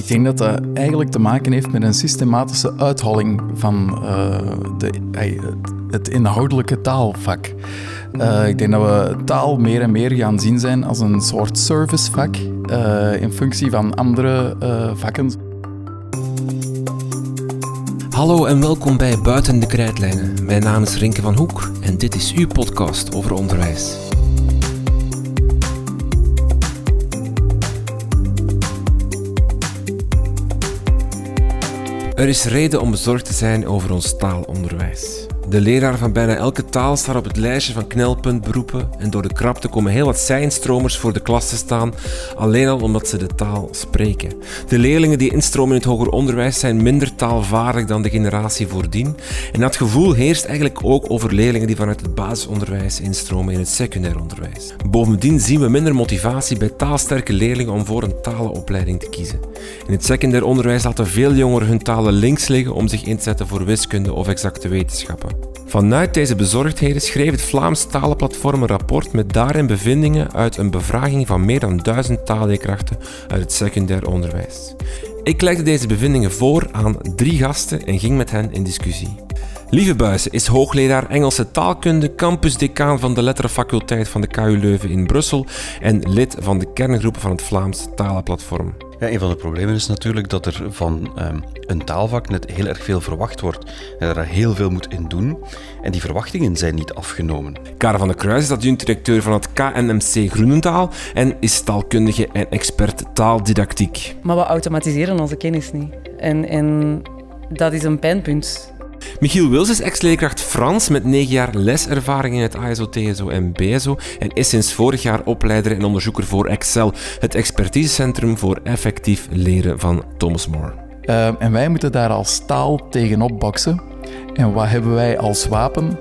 Ik denk dat dat eigenlijk te maken heeft met een systematische uitholling van uh, de, het inhoudelijke taalvak. Uh, ik denk dat we taal meer en meer gaan zien zijn als een soort servicevak uh, in functie van andere vakken. Hallo en welkom bij Buiten de Krijtlijnen. Mijn naam is Rinke van Hoek en dit is uw podcast over onderwijs. Er is reden om bezorgd te zijn over ons taalonderwijs. De leraar van bijna elke taal staat op het lijstje van knelpuntberoepen en door de krapte komen heel wat zijnstromers voor de klas te staan, alleen al omdat ze de taal spreken. De leerlingen die instromen in het hoger onderwijs zijn minder taalvaardig dan de generatie voordien en dat gevoel heerst eigenlijk ook over leerlingen die vanuit het basisonderwijs instromen in het secundair onderwijs. Bovendien zien we minder motivatie bij taalsterke leerlingen om voor een talenopleiding te kiezen. In het secundair onderwijs laten veel jongeren hun talen links liggen om zich in te zetten voor wiskunde of exacte wetenschappen. Vanuit deze bezorgdheden schreef het Vlaams Talenplatform een rapport met daarin bevindingen uit een bevraging van meer dan duizend taalleerkrachten uit het secundair onderwijs. Ik legde deze bevindingen voor aan drie gasten en ging met hen in discussie. Lieve is hoogleraar Engelse taalkunde, campusdecaan van de letterenfaculteit van de KU Leuven in Brussel en lid van de kerngroepen van het Vlaams Talenplatform. Ja, een van de problemen is natuurlijk dat er van um, een taalvak net heel erg veel verwacht wordt. En dat er heel veel moet in doen. En die verwachtingen zijn niet afgenomen. Karel van der Kruis is adjunct-directeur van het KNMC Groenentaal en is taalkundige en expert taaldidactiek. Maar we automatiseren onze kennis niet. En, en dat is een pijnpunt. Michiel Wils is ex-leerkracht Frans met negen jaar leservaring in het ASO, TSO en BSO en is sinds vorig jaar opleider en onderzoeker voor Excel, het expertisecentrum voor effectief leren van Thomas More. Uh, en wij moeten daar als taal tegenop boksen. En wat hebben wij als wapen?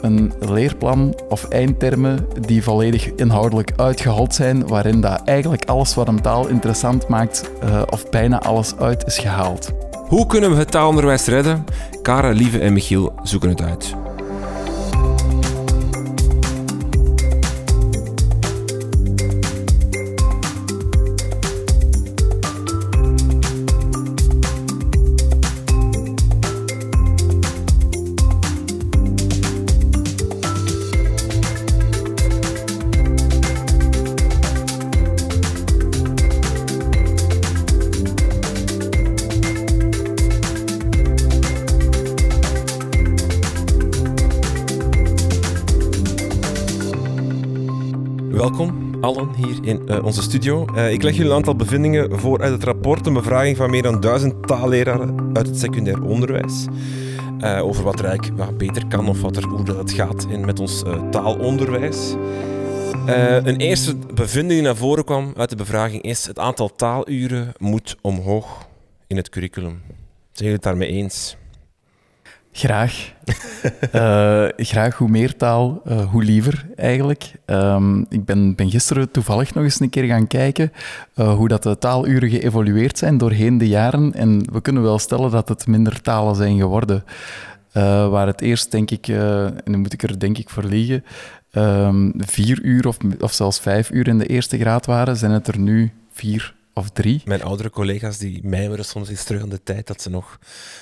Een leerplan of eindtermen die volledig inhoudelijk uitgehold zijn, waarin dat eigenlijk alles wat een taal interessant maakt, uh, of bijna alles uit is gehaald. Hoe kunnen we het taalonderwijs redden? Kara, Lieve en Michiel zoeken het uit. In uh, onze studio. Uh, ik leg jullie een aantal bevindingen voor uit het rapport, een bevraging van meer dan duizend taalleraren uit het secundair onderwijs. Uh, over wat eigenlijk wat beter kan of wat er, hoe dat gaat in, met ons taalonderwijs. een eerste bevinding die naar voren kwam uit de bevraging is het aantal taaluren moet omhoog in het curriculum. Zijn jullie het daarmee eens? Graag. uh, graag hoe meer taal, uh, hoe liever eigenlijk. Um, ik ben, ben gisteren toevallig nog eens een keer gaan kijken uh, hoe dat de taaluren geëvolueerd zijn doorheen de jaren. En we kunnen wel stellen dat het minder talen zijn geworden. waar het eerst, denk ik, en dan moet ik er denk ik voor liegen, um, vier uur of, of zelfs vijf uur in de eerste graad waren, zijn het er nu vier Mijn oudere collega's die mijmeren soms eens terug aan de tijd dat ze nog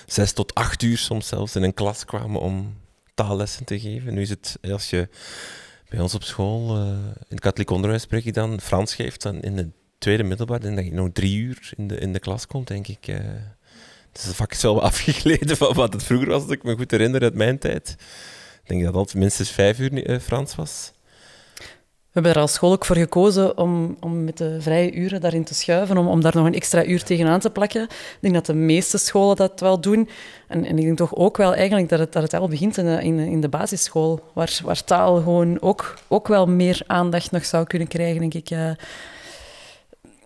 zes tot acht uur soms zelfs in een klas kwamen om taallessen te geven. Nu is het, als je bij ons op school, uh, in het katholiek onderwijs spreek je dan, Frans geeft, dan in de tweede middelbaar, dat je nog drie uur in de, in de klas komt, denk ik. Uh, dus het vak is wel afgegleden van wat het vroeger was, dat ik me goed herinner uit mijn tijd. Ik denk dat het minstens vijf uur uh, Frans was. We hebben er als school ook voor gekozen om, om met de vrije uren daarin te schuiven, om, om daar nog een extra uur tegenaan te plakken. Ik denk dat de meeste scholen dat wel doen. En, en ik denk toch ook wel eigenlijk dat het, dat het al begint in de, in, in de basisschool, waar, waar taal gewoon ook, ook wel meer aandacht nog zou kunnen krijgen, denk ik. Ja,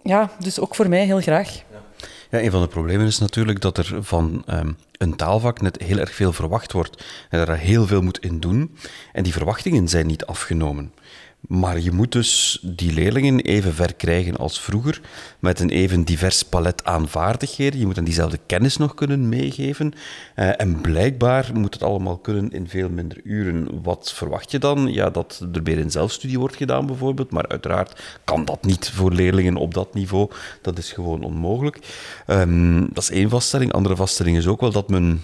ja dus ook voor mij heel graag. Ja, een van de problemen is natuurlijk dat er van um, een taalvak net heel erg veel verwacht wordt en dat er heel veel moet in doen. En die verwachtingen zijn niet afgenomen. Maar je moet dus die leerlingen even ver krijgen als vroeger, met een even divers palet aan vaardigheden. Je moet hen diezelfde kennis nog kunnen meegeven. Uh, en blijkbaar moet het allemaal kunnen in veel minder uren. Wat verwacht je dan? Ja, dat er meer in zelfstudie wordt gedaan bijvoorbeeld, maar uiteraard kan dat niet voor leerlingen op dat niveau. Dat is gewoon onmogelijk. Um, dat is één vaststelling. Andere vaststelling is ook wel dat men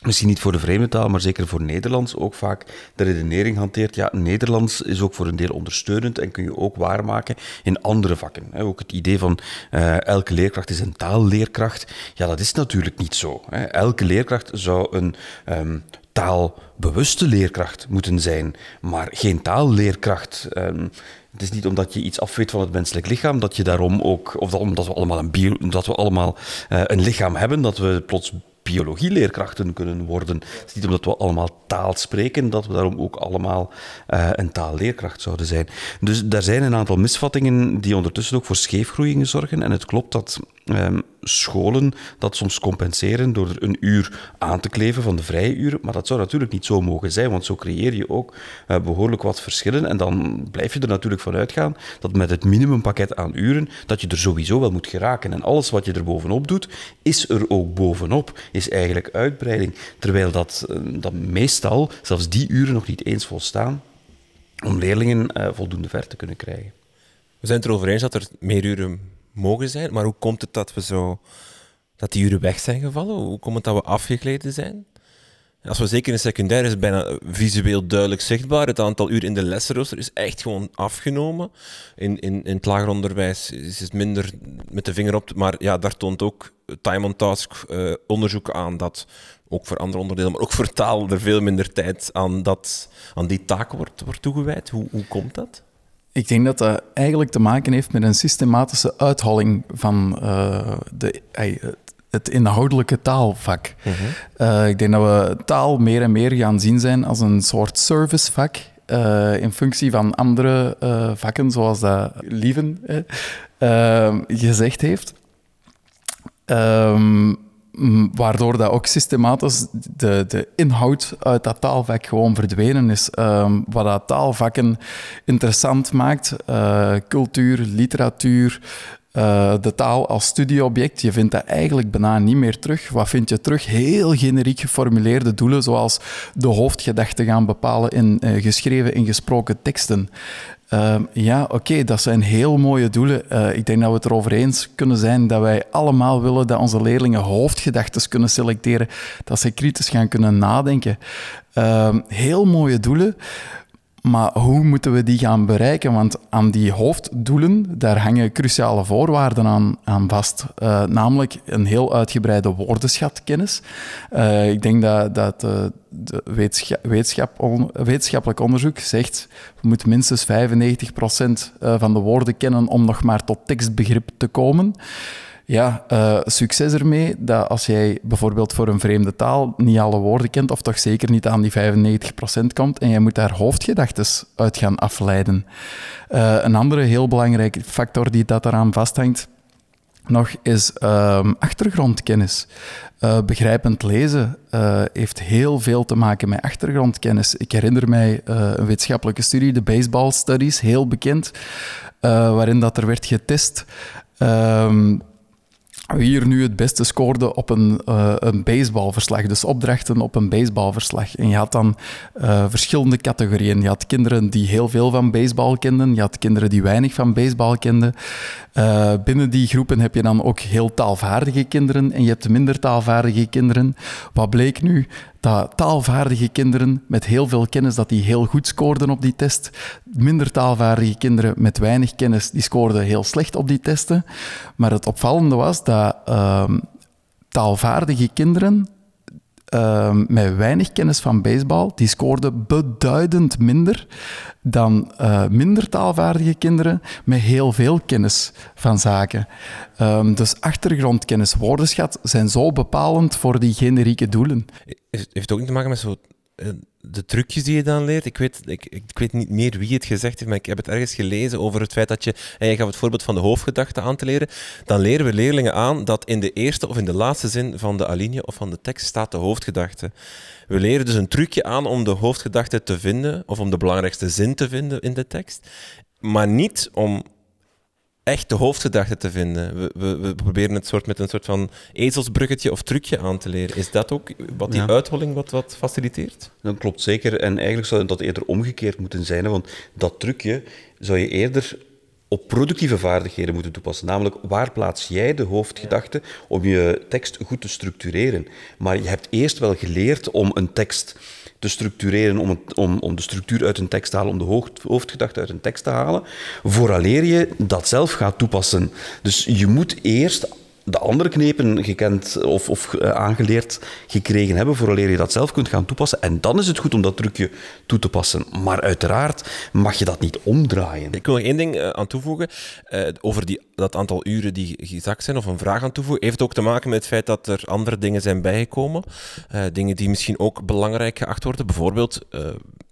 misschien niet voor de vreemde taal, maar zeker voor Nederlands ook vaak de redenering hanteert. Ja, Nederlands is ook voor een deel ondersteunend en kun je ook waarmaken in andere vakken. Ook het idee van uh, elke leerkracht is een taalleerkracht. Ja, dat is natuurlijk niet zo. Elke leerkracht zou een um, taalbewuste leerkracht moeten zijn, maar geen taalleerkracht. Um, het is niet omdat je iets afweet van het menselijk lichaam dat je daarom ook, of omdat we allemaal een, bio, dat we allemaal uh, een lichaam hebben, dat we plots biologieleerkrachten kunnen worden. Het is niet omdat we allemaal taal spreken, dat we daarom ook allemaal uh, een taalleerkracht zouden zijn. Dus daar zijn een aantal misvattingen die ondertussen ook voor scheefgroeiingen zorgen. En het klopt dat um, scholen dat soms compenseren door een uur aan te kleven van de vrije uren. Maar dat zou natuurlijk niet zo mogen zijn, want zo creëer je ook uh, behoorlijk wat verschillen. En dan blijf je er natuurlijk van uitgaan dat met het minimumpakket aan uren, dat je er sowieso wel moet geraken. En alles wat je er bovenop doet, is er ook bovenop, is eigenlijk uitbreiding. Terwijl dat, uh, dat meestal, zelfs die uren nog niet eens volstaan om leerlingen uh, voldoende ver te kunnen krijgen. We zijn het erover eens dat er meer uren mogen zijn. Maar hoe komt het dat we zo dat die uren weg zijn gevallen? Hoe komt het dat we afgekleden zijn? Als we zeker in secundair is het bijna visueel duidelijk zichtbaar. Het aantal uren in de lesrooster is echt gewoon afgenomen. In, in, in het lager onderwijs is het minder met de vinger op. Maar ja, daar toont ook time on task uh, onderzoek aan dat ook voor andere onderdelen, maar ook voor taal er veel minder tijd aan, dat, aan die taak wordt, wordt toegewijd. Hoe, hoe komt dat? Ik denk dat dat eigenlijk te maken heeft met een systematische uitholling van uh, de, het inhoudelijke taalvak. Uh -huh. uh, ik denk dat we taal meer en meer gaan zien zijn als een soort servicevak. Uh, in functie van andere vakken, zoals dat Lieven gezegd heeft. Um, waardoor dat ook systematisch de, de inhoud uit dat taalvak gewoon verdwenen is. Um, wat dat taalvakken interessant maakt, uh, cultuur, literatuur, uh, de taal als studieobject, je vindt dat eigenlijk bijna niet meer terug. Wat vind je terug? Heel generiek geformuleerde doelen, zoals de hoofdgedachten gaan bepalen in uh, geschreven en gesproken teksten. Uh, ja, oké, dat zijn heel mooie doelen. Uh, ik denk dat we het erover eens kunnen zijn dat wij allemaal willen dat onze leerlingen hoofdgedachten kunnen selecteren, dat ze kritisch gaan kunnen nadenken. Uh, heel mooie doelen. Maar hoe moeten we die gaan bereiken? Want aan die hoofddoelen, daar hangen cruciale voorwaarden aan, aan vast. Uh, namelijk een heel uitgebreide woordenschatkennis. Uh, ik denk dat, dat uh, de wetenschap, wetenschappelijk onderzoek zegt... we moeten minstens 95% van de woorden kennen om nog maar tot tekstbegrip te komen. Ja, uh, succes ermee dat als jij bijvoorbeeld voor een vreemde taal niet alle woorden kent, of toch zeker niet aan die 95% komt, en jij moet daar hoofdgedachten uit gaan afleiden. Uh, een andere heel belangrijke factor die dat eraan vasthangt, nog is uh, achtergrondkennis. Uh, begrijpend lezen heeft heel veel te maken met achtergrondkennis. Ik herinner mij een wetenschappelijke studie, de Baseball Studies, heel bekend, waarin dat er werd getest ehm, wie hier nu het beste scoorde op een, uh, een baseballverslag. Dus opdrachten op een baseballverslag. En je had dan uh, verschillende categorieën. Je had kinderen die heel veel van baseball kenden. Je had kinderen die weinig van baseball kenden. Uh, binnen die groepen heb je dan ook heel taalvaardige kinderen en je hebt minder taalvaardige kinderen. Wat bleek nu? Dat taalvaardige kinderen met heel veel kennis, dat die heel goed scoorden op die test. Minder taalvaardige kinderen met weinig kennis, die scoorden heel slecht op die testen. Maar het opvallende was dat uh, taalvaardige kinderen uh, met weinig kennis van baseball, die scoorden beduidend minder dan uh, minder taalvaardige kinderen met heel veel kennis van zaken. Um, dus achtergrondkennis, woordenschat zijn zo bepalend voor die generieke doelen. Heeft het ook niet te maken met zo de trucjes die je dan leert. Ik weet, ik, ik weet niet meer wie het gezegd heeft, maar ik heb het ergens gelezen over het feit dat je, en je gaf het voorbeeld van de hoofdgedachte aan te leren, dan leren we leerlingen aan dat in de eerste of in de laatste zin van de alinea of van de tekst staat de hoofdgedachte. We leren dus een trucje aan om de hoofdgedachte te vinden, of om de belangrijkste zin te vinden in de tekst, maar niet om echt de hoofdgedachte te vinden. We, we, we, proberen het soort met een soort van ezelsbruggetje of trucje aan te leren. Is dat ook wat die ja. uitholling wat, wat faciliteert? Dat klopt zeker. En eigenlijk zou dat eerder omgekeerd moeten zijn. Want dat trucje zou je eerder op productieve vaardigheden moeten toepassen. Namelijk, waar plaats jij de hoofdgedachte om je tekst goed te structureren? Maar je hebt eerst wel geleerd om een tekst te structureren, om, om, om de structuur uit een tekst te halen, om de hoofd, hoofdgedachte uit een tekst te halen, vooraleer je dat zelf gaat toepassen. Dus je moet eerst de andere knepen gekend of, of uh, aangeleerd gekregen hebben, vooraleer je dat zelf kunt gaan toepassen. En dan is het goed om dat trucje toe te passen. Maar uiteraard mag je dat niet omdraaien. Ik wil nog één ding uh, aan toevoegen. Uh, over die, dat aantal uren die gezakt zijn, of een vraag aan toevoegen. Heeft ook te maken met het feit dat er andere dingen zijn bijgekomen. dingen die misschien ook belangrijk geacht worden. Bijvoorbeeld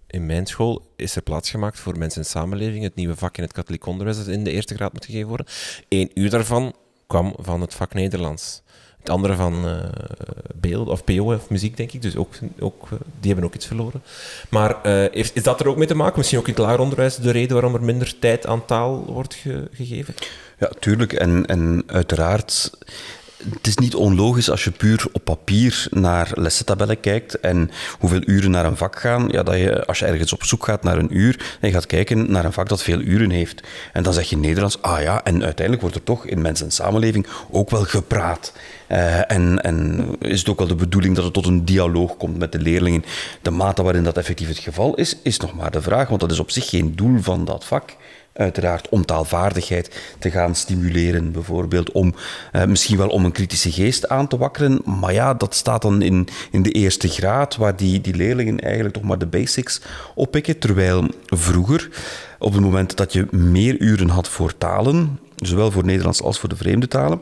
in mijn school is er plaats gemaakt voor mensen in samenleving, het nieuwe vak in het katholiek onderwijs dat in de eerste graad moet gegeven worden. Eén uur daarvan kwam van het vak Nederlands. Het andere van uh, beeld of PO of muziek, denk ik. Dus ook, ook, uh, die hebben ook iets verloren. Maar uh, heeft, is dat er ook mee te maken? Misschien ook in het lager onderwijs de reden waarom er minder tijd aan taal wordt ge gegeven? Ja, tuurlijk. En, en uiteraard het is niet onlogisch als je puur op papier naar lessentabellen kijkt en hoeveel uren naar een vak gaan, ja, dat je, als je ergens op zoek gaat naar een uur, en je gaat kijken naar een vak dat veel uren heeft. En dan zeg je Nederlands, ah ja, en uiteindelijk wordt er toch in mensen en samenleving ook wel gepraat. Uh, en, en is het ook wel de bedoeling dat het tot een dialoog komt met de leerlingen. De mate waarin dat effectief het geval is, is nog maar de vraag, want dat is op zich geen doel van dat vak uiteraard om taalvaardigheid te gaan stimuleren, bijvoorbeeld om uh, misschien wel om een kritische geest aan te wakkeren. Maar ja, dat staat dan in, in de eerste graad, waar die, die leerlingen eigenlijk toch maar de basics oppikken. Terwijl vroeger, op het moment dat je meer uren had voor talen, zowel voor Nederlands als voor de vreemde talen,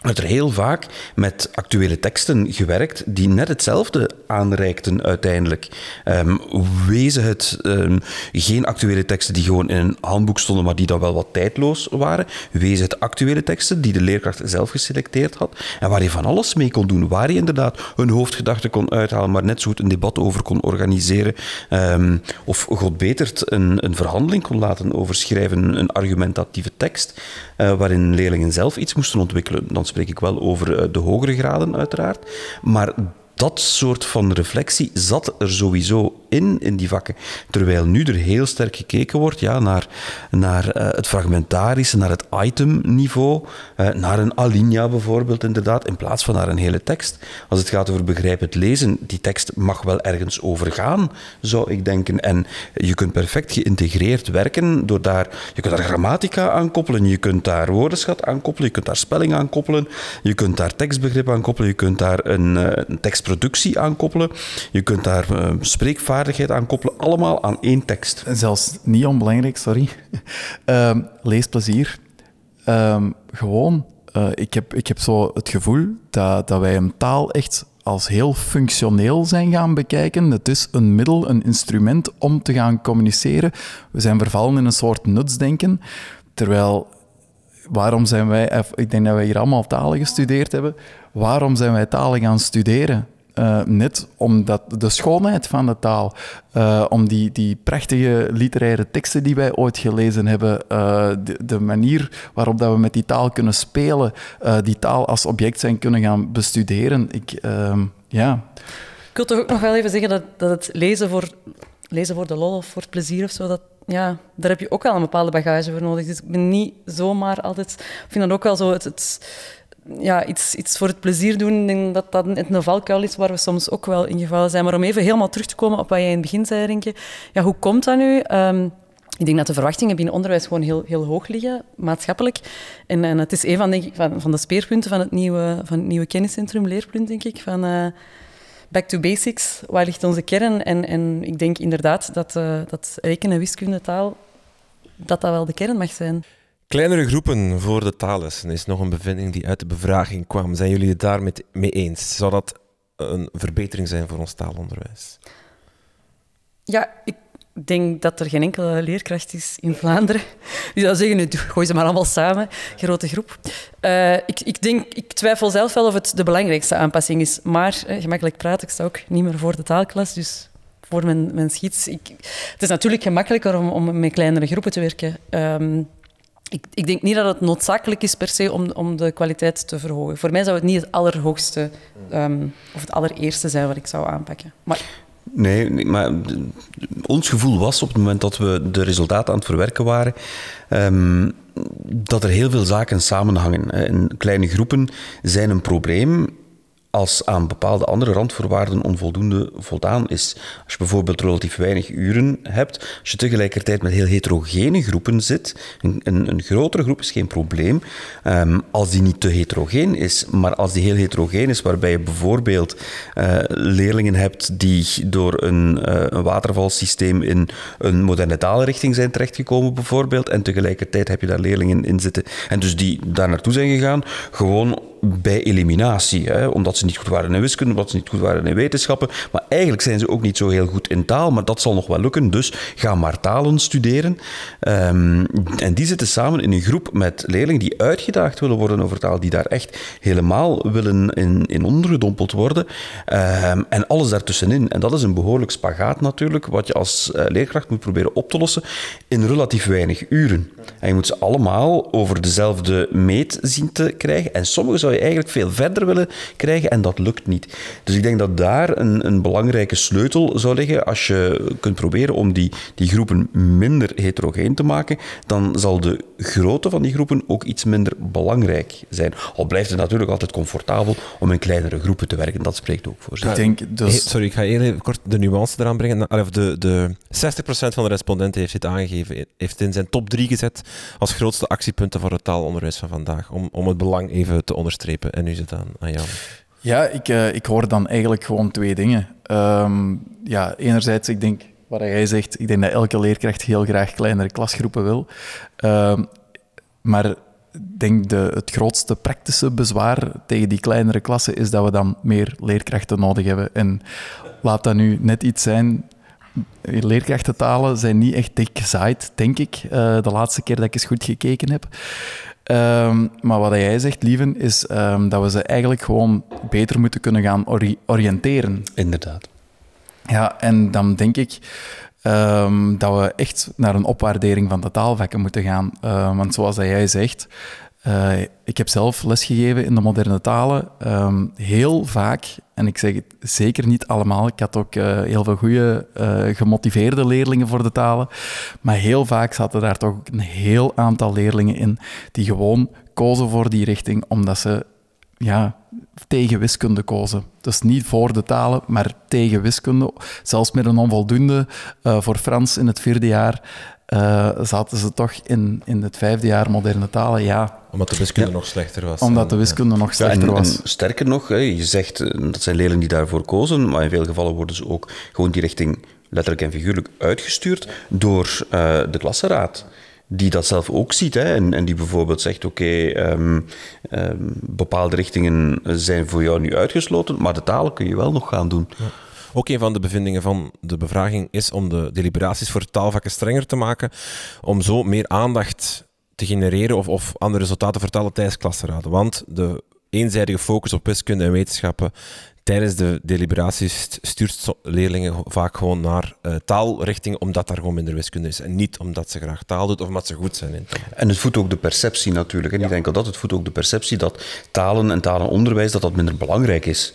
werd er heel vaak met actuele teksten gewerkt die net hetzelfde aanreikten uiteindelijk. Um, wezen het um, geen actuele teksten die gewoon in een handboek stonden, maar die dan wel wat tijdloos waren. Wezen het actuele teksten die de leerkracht zelf geselecteerd had en waar je van alles mee kon doen. Waar je inderdaad een hoofdgedachte kon uithalen, maar net zo goed een debat over kon organiseren. Um, of god betert een, een verhandeling kon laten over schrijven, een argumentatieve tekst, uh, waarin leerlingen zelf iets moesten ontwikkelen. Dan spreek ik wel over eh, de hogere graden, uiteraard. Maar dat soort van reflectie zat er sowieso in, in die vakken. Terwijl nu er heel sterk gekeken wordt ja, naar, naar uh, het fragmentarische, naar het itemniveau, uh, naar een alinea bijvoorbeeld, inderdaad, in plaats van naar een hele tekst. Als het gaat over begrijpend lezen, die tekst mag wel ergens overgaan, zou ik denken. En je kunt perfect geïntegreerd werken door daar... Je kunt daar grammatica aan koppelen, je kunt daar woordenschat aan koppelen, je kunt daar spelling aan koppelen, je kunt daar tekstbegrip aan koppelen, je kunt daar een, uh, een tekstproductie aan koppelen, je kunt daar uh, spreekvaardigheid aan koppelen, allemaal aan één tekst. Zelfs niet onbelangrijk, sorry. um, leesplezier. Um, gewoon, uh, ik, heb, ik heb zo het gevoel dat, dat wij een taal echt als heel functioneel zijn gaan bekijken. Het is een middel, een instrument om te gaan communiceren. We zijn vervallen in een soort nutsdenken, terwijl waarom zijn wij, ik denk dat wij hier allemaal talen gestudeerd hebben, waarom zijn wij talen gaan studeren? Uh, net omdat de schoonheid van de taal, uh, om die, die prachtige literaire teksten die wij ooit gelezen hebben, de, de, manier waarop dat we met die taal kunnen spelen, die taal als object zijn kunnen gaan bestuderen. Ik, ehm, ja. ik wil toch ook nog wel even zeggen dat, dat het lezen voor, lezen voor de lol of voor het plezier of zo, dat, ja, daar heb je ook wel een bepaalde bagage voor nodig. Dus ik ben niet zomaar altijd... Ik vind dat ook wel zo... Het, het, ja, iets, iets voor het plezier doen, denk dat dat een valkuil is waar we soms ook wel in gevallen zijn. Maar om even helemaal terug te komen op wat jij in het begin zei, ja, hoe komt dat nu? Um, ik denk dat de verwachtingen binnen onderwijs gewoon heel, heel hoog liggen, maatschappelijk. En, en het is een van, denk ik, van, van de speerpunten van het nieuwe, van het nieuwe kenniscentrum Leerpunt, denk ik, van... Uh, back to basics, waar ligt onze kern? En, en ik denk inderdaad dat, uh, dat rekenen, wiskunde, taal, dat dat wel de kern mag zijn. Kleinere groepen voor de taallessen is nog een bevinding die uit de bevraging kwam. Zijn jullie het daarmee eens? Zou dat een verbetering zijn voor ons taalonderwijs? Ja, ik denk dat er geen enkele leerkracht is in Vlaanderen. Die zou zeggen, nu gooi ze maar allemaal samen, grote groep. Uh, ik, ik, denk, ik twijfel zelf wel of het de belangrijkste aanpassing is. Maar, eh, gemakkelijk praten, ik sta ook niet meer voor de taalklas, dus voor mijn, mijn schiets. Ik, het is natuurlijk gemakkelijker om, met kleinere groepen te werken. Um, ik, ik, denk niet dat het noodzakelijk is per se om, om de kwaliteit te verhogen. Voor mij zou het niet het allerhoogste um, of het allereerste zijn wat ik zou aanpakken. Maar Nee, maar ons gevoel was op het moment dat we de resultaten aan het verwerken waren, um, dat er heel veel zaken samenhangen. En kleine groepen zijn een probleem als aan bepaalde andere randvoorwaarden onvoldoende voldaan is. Als je bijvoorbeeld relatief weinig uren hebt, als je tegelijkertijd met heel heterogene groepen zit, een, een, een grotere groep is geen probleem, um, als die niet te heterogeen is, maar als die heel heterogeen is, waarbij je bijvoorbeeld uh, leerlingen hebt die door een, uh, een watervalsysteem in een moderne taalrichting zijn terechtgekomen, bijvoorbeeld, en tegelijkertijd heb je daar leerlingen in zitten, en dus die daar naartoe zijn gegaan, gewoon bij eliminatie. Hè, omdat ze niet goed waren in wiskunde, omdat ze niet goed waren in wetenschappen. Maar eigenlijk zijn ze ook niet zo heel goed in taal, maar dat zal nog wel lukken. Dus ga maar talen studeren. Um, en die zitten samen in een groep met leerlingen die uitgedaagd willen worden over taal, die daar echt helemaal willen in, in ondergedompeld worden. Um, en alles daartussenin. En dat is een behoorlijk spagaat natuurlijk, wat je als uh, leerkracht moet proberen op te lossen in relatief weinig uren. En je moet ze allemaal over dezelfde meet zien te krijgen. En sommige zou je eigenlijk veel verder willen krijgen en dat lukt niet. Dus ik denk dat daar een, een belangrijke sleutel zou liggen. Als je kunt proberen om die, die groepen minder heterogeen te maken, dan zal de grootte van die groepen ook iets minder belangrijk zijn. Al blijft het natuurlijk altijd comfortabel om in kleinere groepen te werken. Dat spreekt ook voor zich. Ik denk dus... sorry, ik ga even kort de nuance eraan brengen. Of de, de 60% van de respondenten heeft dit aangegeven, heeft in zijn top 3 gezet als grootste actiepunten voor het taalonderwijs van vandaag. Om, om het belang even te onderstrepen. En nu zit aan, aan jou. Ja, ik, uh, ik hoor dan eigenlijk gewoon twee dingen. Um, ja, enerzijds, ik denk, wat jij zegt, ik denk dat elke leerkracht heel graag kleinere klasgroepen wil. Um, maar ik denk de, het grootste praktische bezwaar tegen die kleinere klassen is dat we dan meer leerkrachten nodig hebben. En laat dat nu net iets zijn leerkrachtentalen zijn niet echt dik gezaaid, denk ik. Uh, de laatste keer dat ik eens goed gekeken heb. Um, maar wat jij zegt, Lieven, is um, dat we ze eigenlijk gewoon beter moeten kunnen gaan ori oriënteren. Inderdaad. Ja, en dan denk ik um, dat we echt naar een opwaardering van de taalvakken moeten gaan. Want zoals dat jij zegt, uh, ik heb zelf lesgegeven in de moderne talen. Um, heel vaak, en ik zeg het zeker niet allemaal, ik had ook uh, heel veel goede, uh, gemotiveerde leerlingen voor de talen. Maar heel vaak zaten daar toch een heel aantal leerlingen in die gewoon kozen voor die richting omdat ze ja, tegen wiskunde kozen. Dus niet voor de talen, maar tegen wiskunde. Zelfs met een onvoldoende voor Frans in het vierde jaar uh, zaten ze toch in, in het vijfde jaar moderne talen, ja. Omdat de wiskunde nog slechter was. Omdat de wiskunde nog slechter en, was. En sterker nog, je zegt eh, dat zijn leerlingen die daarvoor kozen, maar in veel gevallen worden ze ook gewoon die richting letterlijk en figuurlijk uitgestuurd door uh, de klassenraad die dat zelf ook ziet hè, en, en die bijvoorbeeld zegt: Oké, um, um, bepaalde richtingen zijn voor jou nu uitgesloten, maar de talen kun je wel nog gaan doen. Ook een van de bevindingen van de bevraging is om de deliberaties voor taalvakken strenger te maken, om zo meer aandacht te genereren of, of andere resultaten vertellen tijdens klassenraden. Want de eenzijdige focus op wiskunde en wetenschappen tijdens de deliberaties stuurt leerlingen vaak gewoon naar uh, taalrichtingen omdat daar gewoon minder wiskunde is. En niet omdat ze graag taal doen of omdat ze goed zijn in taal. En het voedt ook de perceptie natuurlijk. En ja. ik denk dat het voedt ook de perceptie dat talen en talenonderwijs dat dat minder belangrijk is.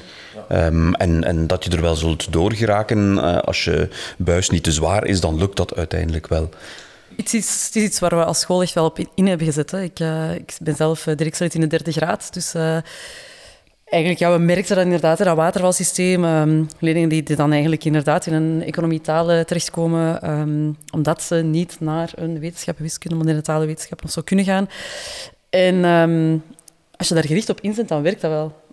Ja. Um, en, en dat je er wel zult doorgeraken. Uh, als je buis niet te zwaar is, dan lukt dat uiteindelijk wel. Het is, het is iets waar we als school echt wel op in hebben gezet. Hè. Ik, uh, ik ben zelf directielid in de derde graad, dus Eigenlijk, ja, we merkten dat inderdaad, dat watervalsysteem, um, leerlingen die, die, dan eigenlijk inderdaad in een economietaal terechtkomen, um, omdat ze niet naar een wetenschap, wiskunde, moderne talen, wetenschap of zo kunnen gaan. En um, als je daar gericht op inzet, dan werkt dat wel.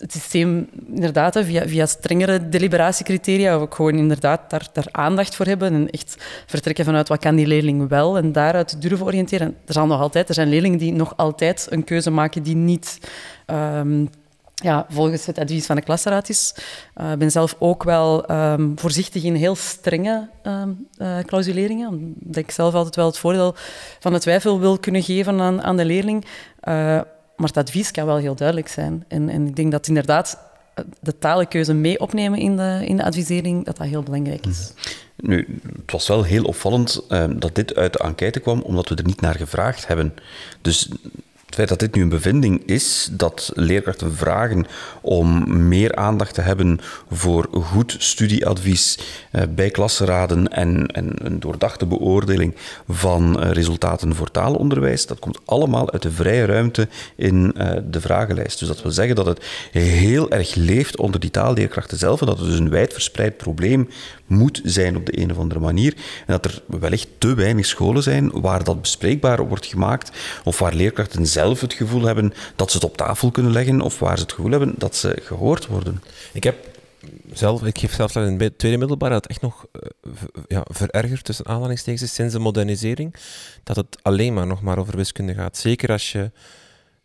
Het systeem, inderdaad, via, via strengere deliberatiecriteria, ook gewoon inderdaad daar, daar aandacht voor hebben en echt vertrekken vanuit wat kan die leerling wel en daaruit durven oriënteren. Er, zijn nog altijd, er zijn leerlingen die nog altijd een keuze maken die niet ja, volgens het advies van de klasraad is. Ik uh, ben zelf ook wel um, voorzichtig in heel strenge um, uh, clausuleringen, omdat ik zelf altijd wel het voordeel van de twijfel wil kunnen geven aan, aan de leerling. Uh, maar het advies kan wel heel duidelijk zijn. En, en ik denk dat inderdaad de talenkeuze mee opnemen in de, in de advisering, dat dat heel belangrijk is. Nu, het was wel heel opvallend dat dit uit de enquête kwam, omdat we er niet naar gevraagd hebben. Dus het feit dat dit nu een bevinding is, dat leerkrachten vragen om meer aandacht te hebben voor goed studieadvies eh, bij klassenraden en, en, een doordachte beoordeling van eh, resultaten voor taalonderwijs, dat komt allemaal uit de vrije ruimte in eh, de vragenlijst. Dus dat wil zeggen dat het heel erg leeft onder die taalleerkrachten zelf en dat het dus een wijdverspreid probleem moet zijn op de een of andere manier. En dat er wellicht te weinig scholen zijn waar dat bespreekbaar wordt gemaakt of waar leerkrachten zelf het gevoel hebben dat ze het op tafel kunnen leggen of waar ze het gevoel hebben dat ze gehoord worden. Ik heb zelf, ik geef zelf in het tweede middelbaar, dat echt nog uh, ja, verergerd tussen aanhalingstekens sinds de modernisering, dat het alleen maar nog maar over wiskunde gaat. Zeker als je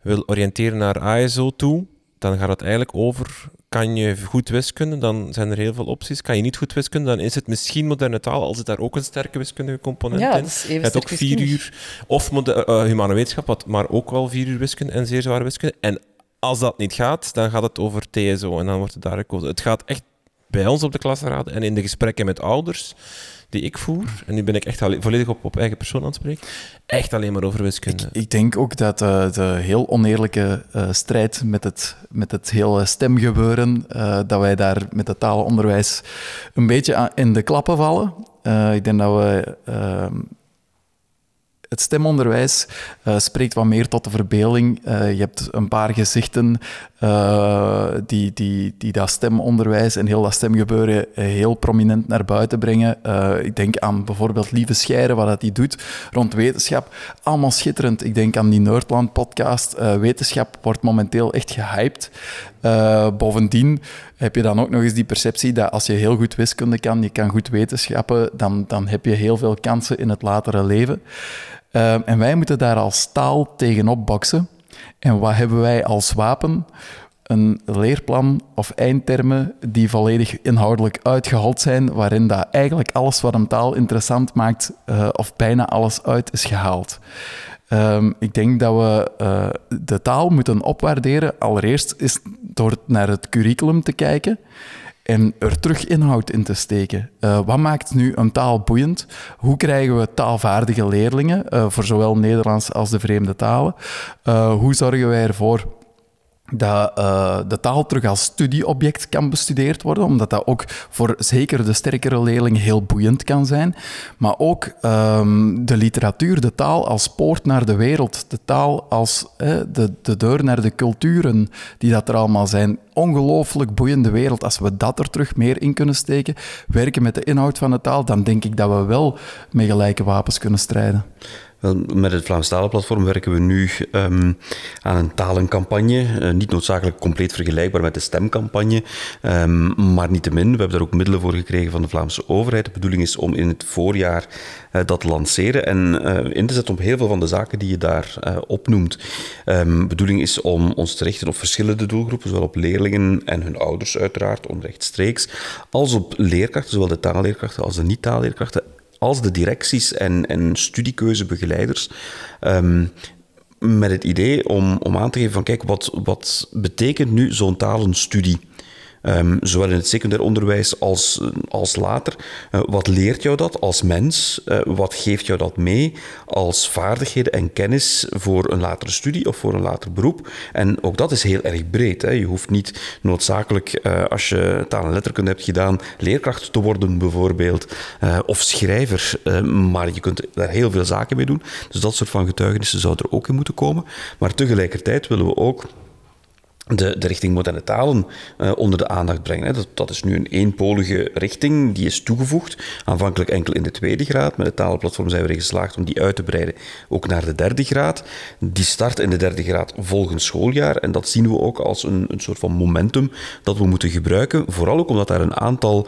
wil oriënteren naar ISO toe, dan gaat het eigenlijk over kan je goed wiskunde, dan zijn er heel veel opties. Kan je niet goed wiskunde, dan is het misschien moderne taal, als zit daar ook een sterke wiskundige component ja, in. Het het ook vier uur, of uh, humane wetenschap, wat, maar ook wel vier uur wiskunde en zeer zware wiskunde. En als dat niet gaat, dan gaat het over TSO en dan wordt het daar gekozen. Het gaat echt bij ons op de klasraden en in de gesprekken met ouders die ik voer, en nu ben ik echt volledig op, op eigen persoon aan echt alleen maar over wiskunde. Ik, denk ook dat uh, de heel oneerlijke uh, strijd met het, met het hele stemgebeuren, uh, dat wij daar met het taalonderwijs een beetje in de klappen vallen. ik denk dat we ehm, het stemonderwijs spreekt wat meer tot de verbeelding. Je hebt een paar gezichten uh, die, die, die dat stemonderwijs en heel dat stemgebeuren heel prominent naar buiten brengen. ik denk aan bijvoorbeeld Lieve Scheire, wat dat die doet rond wetenschap. Allemaal schitterend. Ik denk aan die Nerdland-podcast. wetenschap wordt momenteel echt gehyped. bovendien heb je dan ook nog eens die perceptie dat als je heel goed wiskunde kan, je kan goed wetenschappen, dan, dan heb je heel veel kansen in het latere leven. En wij moeten daar als taal tegenop boksen. En wat hebben wij als wapen? Een leerplan of eindtermen die volledig inhoudelijk uitgehold zijn, waarin dat eigenlijk alles wat een taal interessant maakt, uh, of bijna alles uit is gehaald. Um, ik denk dat we uh, de taal moeten opwaarderen. Allereerst is door naar het curriculum te kijken en er terug inhoud in te steken. Uh, wat maakt nu een taal boeiend? Hoe krijgen we taalvaardige leerlingen uh, voor zowel Nederlands als de vreemde talen? Uh, hoe zorgen wij ervoor dat uh, de taal terug als studieobject kan bestudeerd worden, omdat dat ook voor zeker de sterkere leerlingen heel boeiend kan zijn. Maar ook um, de literatuur, de taal als poort naar de wereld, de taal als eh, de, de deur naar de culturen die dat er allemaal zijn. Ongelooflijk boeiende wereld. Als we dat er terug meer in kunnen steken, werken met de inhoud van de taal, dan denk ik dat we wel met gelijke wapens kunnen strijden. Met het Vlaams Talenplatform werken we nu um, aan een talencampagne. Uh, niet noodzakelijk compleet vergelijkbaar met de stemcampagne, um, maar niettemin. We hebben daar ook middelen voor gekregen van de Vlaamse overheid. De bedoeling is om in het voorjaar uh, dat te lanceren en uh, in te zetten op heel veel van de zaken die je daar opnoemt. De bedoeling is om ons te richten op verschillende doelgroepen, zowel op leerlingen en hun ouders uiteraard, onrechtstreeks, als op leerkrachten, zowel de taalleerkrachten als de niet-taalleerkrachten als de directies en, en studiekeuzebegeleiders. Um, met het idee om, om aan te geven van kijk, wat, wat betekent nu zo'n talenstudie? Um, zowel in het secundair onderwijs als, als later. Uh, wat leert jou dat als mens? Uh, wat geeft jou dat mee als vaardigheden en kennis voor een latere studie of voor een later beroep? En ook dat is heel erg breed. Hè. Je hoeft niet noodzakelijk, uh, als je taal en letterkunde hebt gedaan, leerkracht te worden bijvoorbeeld, of schrijver. maar je kunt daar heel veel zaken mee doen. Dus dat soort van getuigenissen zou er ook in moeten komen. Maar tegelijkertijd willen we ook de, de richting moderne talen uh, onder de aandacht brengen. Dat, dat is nu een eenpolige richting, die is toegevoegd. Aanvankelijk enkel in de tweede graad. Met het talenplatform zijn we erin geslaagd om die uit te breiden ook naar de derde graad. Die start in de derde graad volgend schooljaar. En dat zien we ook als een, een soort van momentum dat we moeten gebruiken. Vooral ook omdat daar een aantal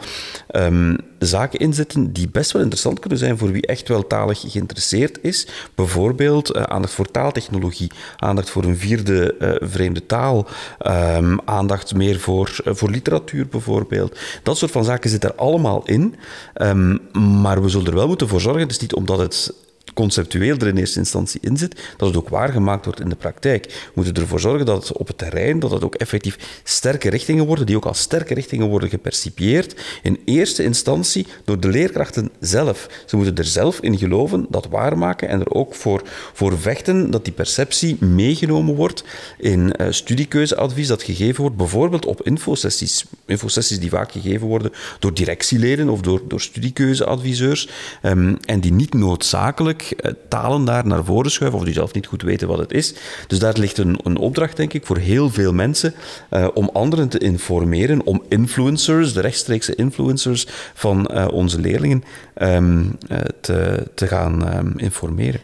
um, zaken in zitten die best wel interessant kunnen zijn voor wie echt wel talig geïnteresseerd is. Bijvoorbeeld uh, aandacht voor taaltechnologie, aandacht voor een vierde uh, vreemde taal. Ehm, aandacht meer voor, eh, voor literatuur bijvoorbeeld. Dat soort van zaken zit er allemaal in. Ehm, maar we zullen er wel moeten voor zorgen, het is niet omdat het conceptueel er in eerste instantie in zit, dat het ook waargemaakt wordt in de praktijk. We moeten ervoor zorgen dat het op het terrein, dat het ook effectief sterke richtingen worden, die ook als sterke richtingen worden gepercipieerd, in eerste instantie door de leerkrachten zelf. Ze moeten er zelf in geloven, dat waarmaken en er ook voor, voor vechten dat die perceptie meegenomen wordt in uh, studiekeuzeadvies dat gegeven wordt, bijvoorbeeld op infosessies. Infosessies die vaak gegeven worden door directieleden of door, door studiekeuzeadviseurs um, en die niet noodzakelijk eh, talen daar naar voren schuiven of die zelf niet goed weten wat het is. Dus daar ligt een, een opdracht, denk ik, voor heel veel mensen uh, om anderen te informeren, om influencers, de rechtstreekse influencers van uh, onze leerlingen, um, te, te gaan um, informeren.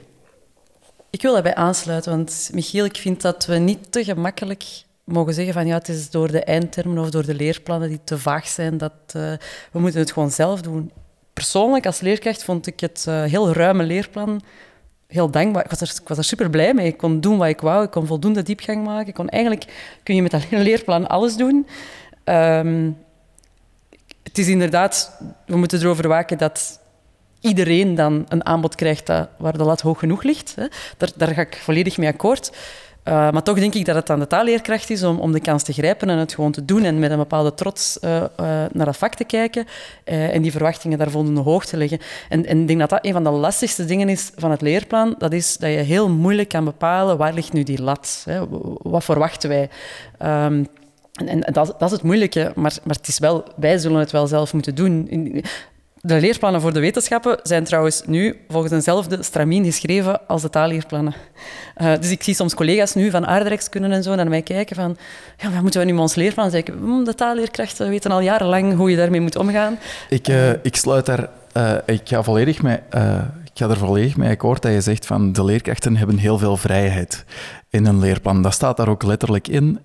Ik wil daarbij aansluiten, want Michiel, ik vind dat we niet te gemakkelijk mogen zeggen van ja, het is door de eindtermen of door de leerplannen die te vaag zijn, dat we moeten het gewoon zelf doen persoonlijk als leerkracht vond ik het uh, heel ruime leerplan heel dankbaar. Ik was, er, ik was er super blij mee. Ik kon doen wat ik wou. Ik kon voldoende diepgang maken. Ik kon eigenlijk kun je met dat leerplan alles doen. Um, het is inderdaad, we moeten erover waken dat iedereen dan een aanbod krijgt dat, waar de lat hoog genoeg ligt. Hè. Daar, daar ga ik volledig mee akkoord. Uh, maar toch denk ik dat het aan de taalleerkracht is om, om de kans te grijpen en het gewoon te doen en met een bepaalde trots uh, uh, naar dat vak te kijken en die verwachtingen daar voldoende hoog te leggen. En, en ik denk dat dat een van de lastigste dingen is van het leerplan. Dat is dat je heel moeilijk kan bepalen waar ligt nu die lat. Hè? Wat verwachten wij? Um, en, en dat, dat, is het moeilijke, maar, maar het is wel, wij zullen het wel zelf moeten doen. De leerplannen voor de wetenschappen zijn trouwens nu volgens eenzelfde stramien geschreven als de taalleerplannen. Uh, dus ik zie soms collega's nu van aardrijkskunde en zo naar mij kijken van ja, wat moeten we nu met ons leerplan zeggen? Hm, de taalleerkrachten weten al jarenlang hoe je daarmee moet omgaan. Ik, uh, ik sluit daar... Uh, ik ga volledig mee... ga er volledig mee akkoord dat je zegt van de leerkrachten hebben heel veel vrijheid in een leerplan. Dat staat daar ook letterlijk in.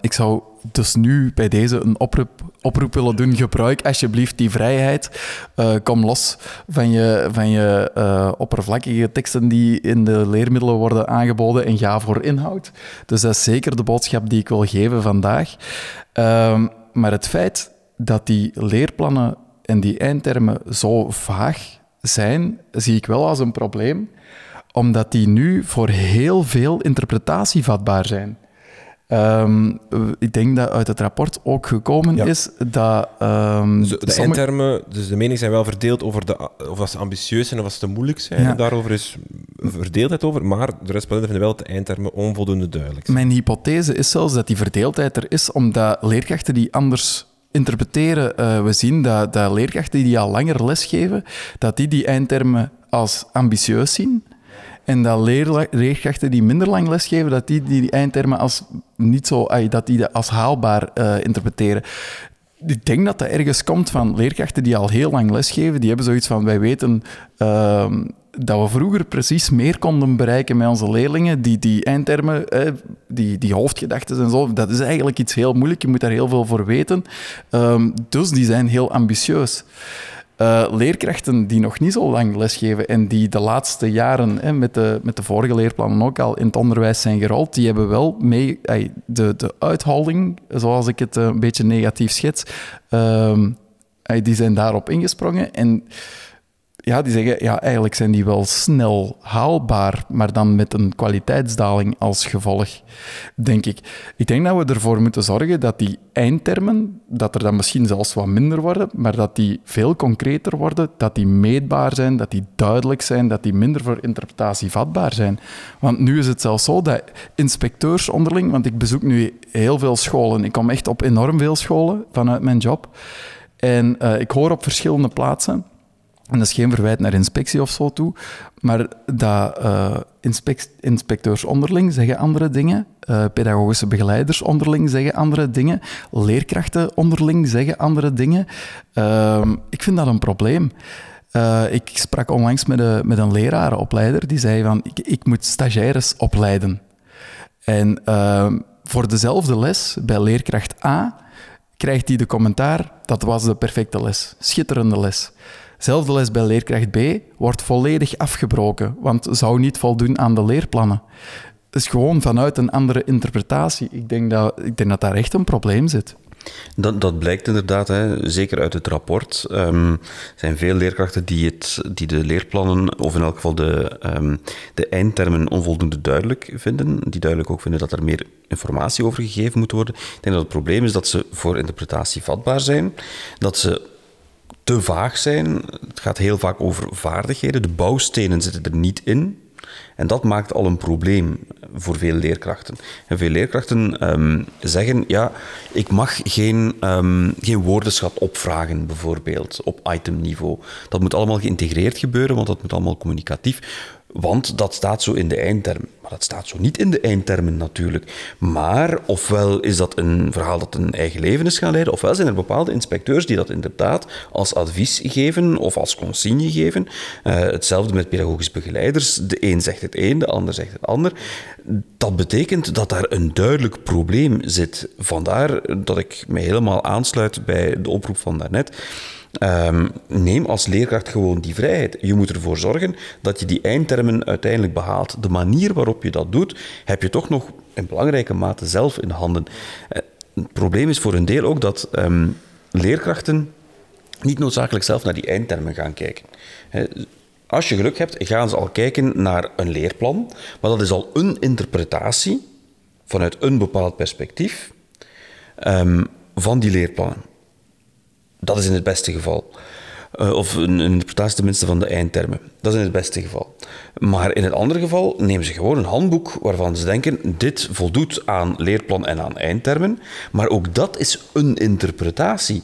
ik zou dus nu bij deze een oproep, oproep willen doen. Gebruik alsjeblieft die vrijheid. Uh, kom los van je, van je uh, oppervlakkige teksten die in de leermiddelen worden aangeboden en ga voor inhoud. Dus dat is zeker de boodschap die ik wil geven vandaag. Uh, maar het feit dat die leerplannen en die eindtermen zo vaag zijn, zie ik wel als een probleem, omdat die nu voor heel veel interpretatie vatbaar zijn. Um, ik denk dat uit het rapport ook gekomen ja. is dat... Um, de, de sommige... eindtermen, dus de meningen zijn wel verdeeld over de, of ze ambitieus zijn of als ze te moeilijk zijn. Ja. Daarover is verdeeldheid over, maar de respondenten vinden wel dat de eindtermen onvoldoende duidelijk zijn. Mijn hypothese is zelfs dat die verdeeldheid er is omdat leerkrachten die anders interpreteren. Uh, we zien dat, dat leerkrachten die al langer lesgeven, dat die die eindtermen als ambitieus zien. En dat leerkrachten die minder lang lesgeven, dat die die eindtermen als niet zo, dat die dat als haalbaar uh, interpreteren. Ik denk dat dat ergens komt van leerkrachten die al heel lang lesgeven. Die hebben zoiets van: wij weten uh, dat we vroeger precies meer konden bereiken met onze leerlingen. Die, die eindtermen, eh, die, die hoofdgedachten en zo, dat is eigenlijk iets heel moeilijk. Je moet daar heel veel voor weten. Um, dus die zijn heel ambitieus. Uh, leerkrachten die nog niet zo lang lesgeven en die de laatste jaren hè, met, de, met de vorige leerplannen ook al in het onderwijs zijn gerold, die hebben wel mee de, de uithouding, zoals ik het een beetje negatief schets, ay, die zijn daarop ingesprongen. En ja, die zeggen, ja, eigenlijk zijn die wel snel haalbaar, maar dan met een kwaliteitsdaling als gevolg, denk ik. Ik denk dat we ervoor moeten zorgen dat die eindtermen, dat er dan misschien zelfs wat minder worden, maar dat die veel concreter worden, dat die meetbaar zijn, dat die duidelijk zijn, dat die minder voor interpretatie vatbaar zijn. Want nu is het zelfs zo dat inspecteurs onderling, want ik bezoek nu heel veel scholen, ik kom echt op enorm veel scholen vanuit mijn job, en uh, ik hoor op verschillende plaatsen en dat is geen verwijt naar inspectie of zo toe, maar dat uh, inspect inspecteurs onderling zeggen andere dingen, uh, pedagogische begeleiders onderling zeggen andere dingen, leerkrachten onderling zeggen andere dingen. Uh, ik vind dat een probleem. Uh, ik sprak onlangs met, een, met een lerarenopleider die zei van, ik, ik moet stagiaires opleiden. En ehm, voor dezelfde les bij leerkracht A krijgt hij de commentaar, dat was de perfecte les, schitterende les. Zelfde les bij leerkracht B wordt volledig afgebroken, want zou niet voldoen aan de leerplannen. is gewoon vanuit een andere interpretatie. Ik denk dat, ik denk dat daar echt een probleem zit. Dat, dat blijkt inderdaad, hè, zeker uit het rapport. Ehm, er zijn veel leerkrachten die, het, die de leerplannen, of in elk geval de, um, de eindtermen, onvoldoende duidelijk vinden. Die duidelijk ook vinden dat er meer informatie over gegeven moet worden. Ik denk dat het probleem is dat ze voor interpretatie vatbaar zijn, dat ze te vaag zijn. Het gaat heel vaak over vaardigheden. De bouwstenen zitten er niet in. En dat maakt al een probleem voor veel leerkrachten. En veel leerkrachten um, zeggen, ja, ik mag geen, um, geen woordenschat opvragen, bijvoorbeeld, op itemniveau. Dat moet allemaal geïntegreerd gebeuren, want dat moet allemaal communicatief. Want dat staat zo in de eindtermen. Maar dat staat zo niet in de eindtermen natuurlijk. Maar ofwel is dat een verhaal dat een eigen leven is gaan leiden, ofwel zijn er bepaalde inspecteurs die dat inderdaad als advies geven of als consigne geven. Uh, hetzelfde met pedagogisch begeleiders. De een zegt het een, de ander zegt het ander. Dat betekent dat daar een duidelijk probleem zit. Vandaar dat ik me helemaal aansluit bij de oproep van daarnet. Um, neem als leerkracht gewoon die vrijheid. Je moet ervoor zorgen dat je die eindtermen uiteindelijk behaalt. De manier waarop je dat doet, heb je toch nog in belangrijke mate zelf in handen. Uh, het probleem is voor een deel ook dat um, leerkrachten niet noodzakelijk zelf naar die eindtermen gaan kijken. Als je geluk hebt, gaan ze al kijken naar een leerplan, maar dat is al een interpretatie vanuit een bepaald perspectief um, van die leerplannen. Dat is in het beste geval. Uh, of een, een interpretatie tenminste van de eindtermen. Dat is in het beste geval. Maar in het andere geval nemen ze gewoon een handboek waarvan ze denken: dit voldoet aan leerplan en aan eindtermen. Maar ook dat is een interpretatie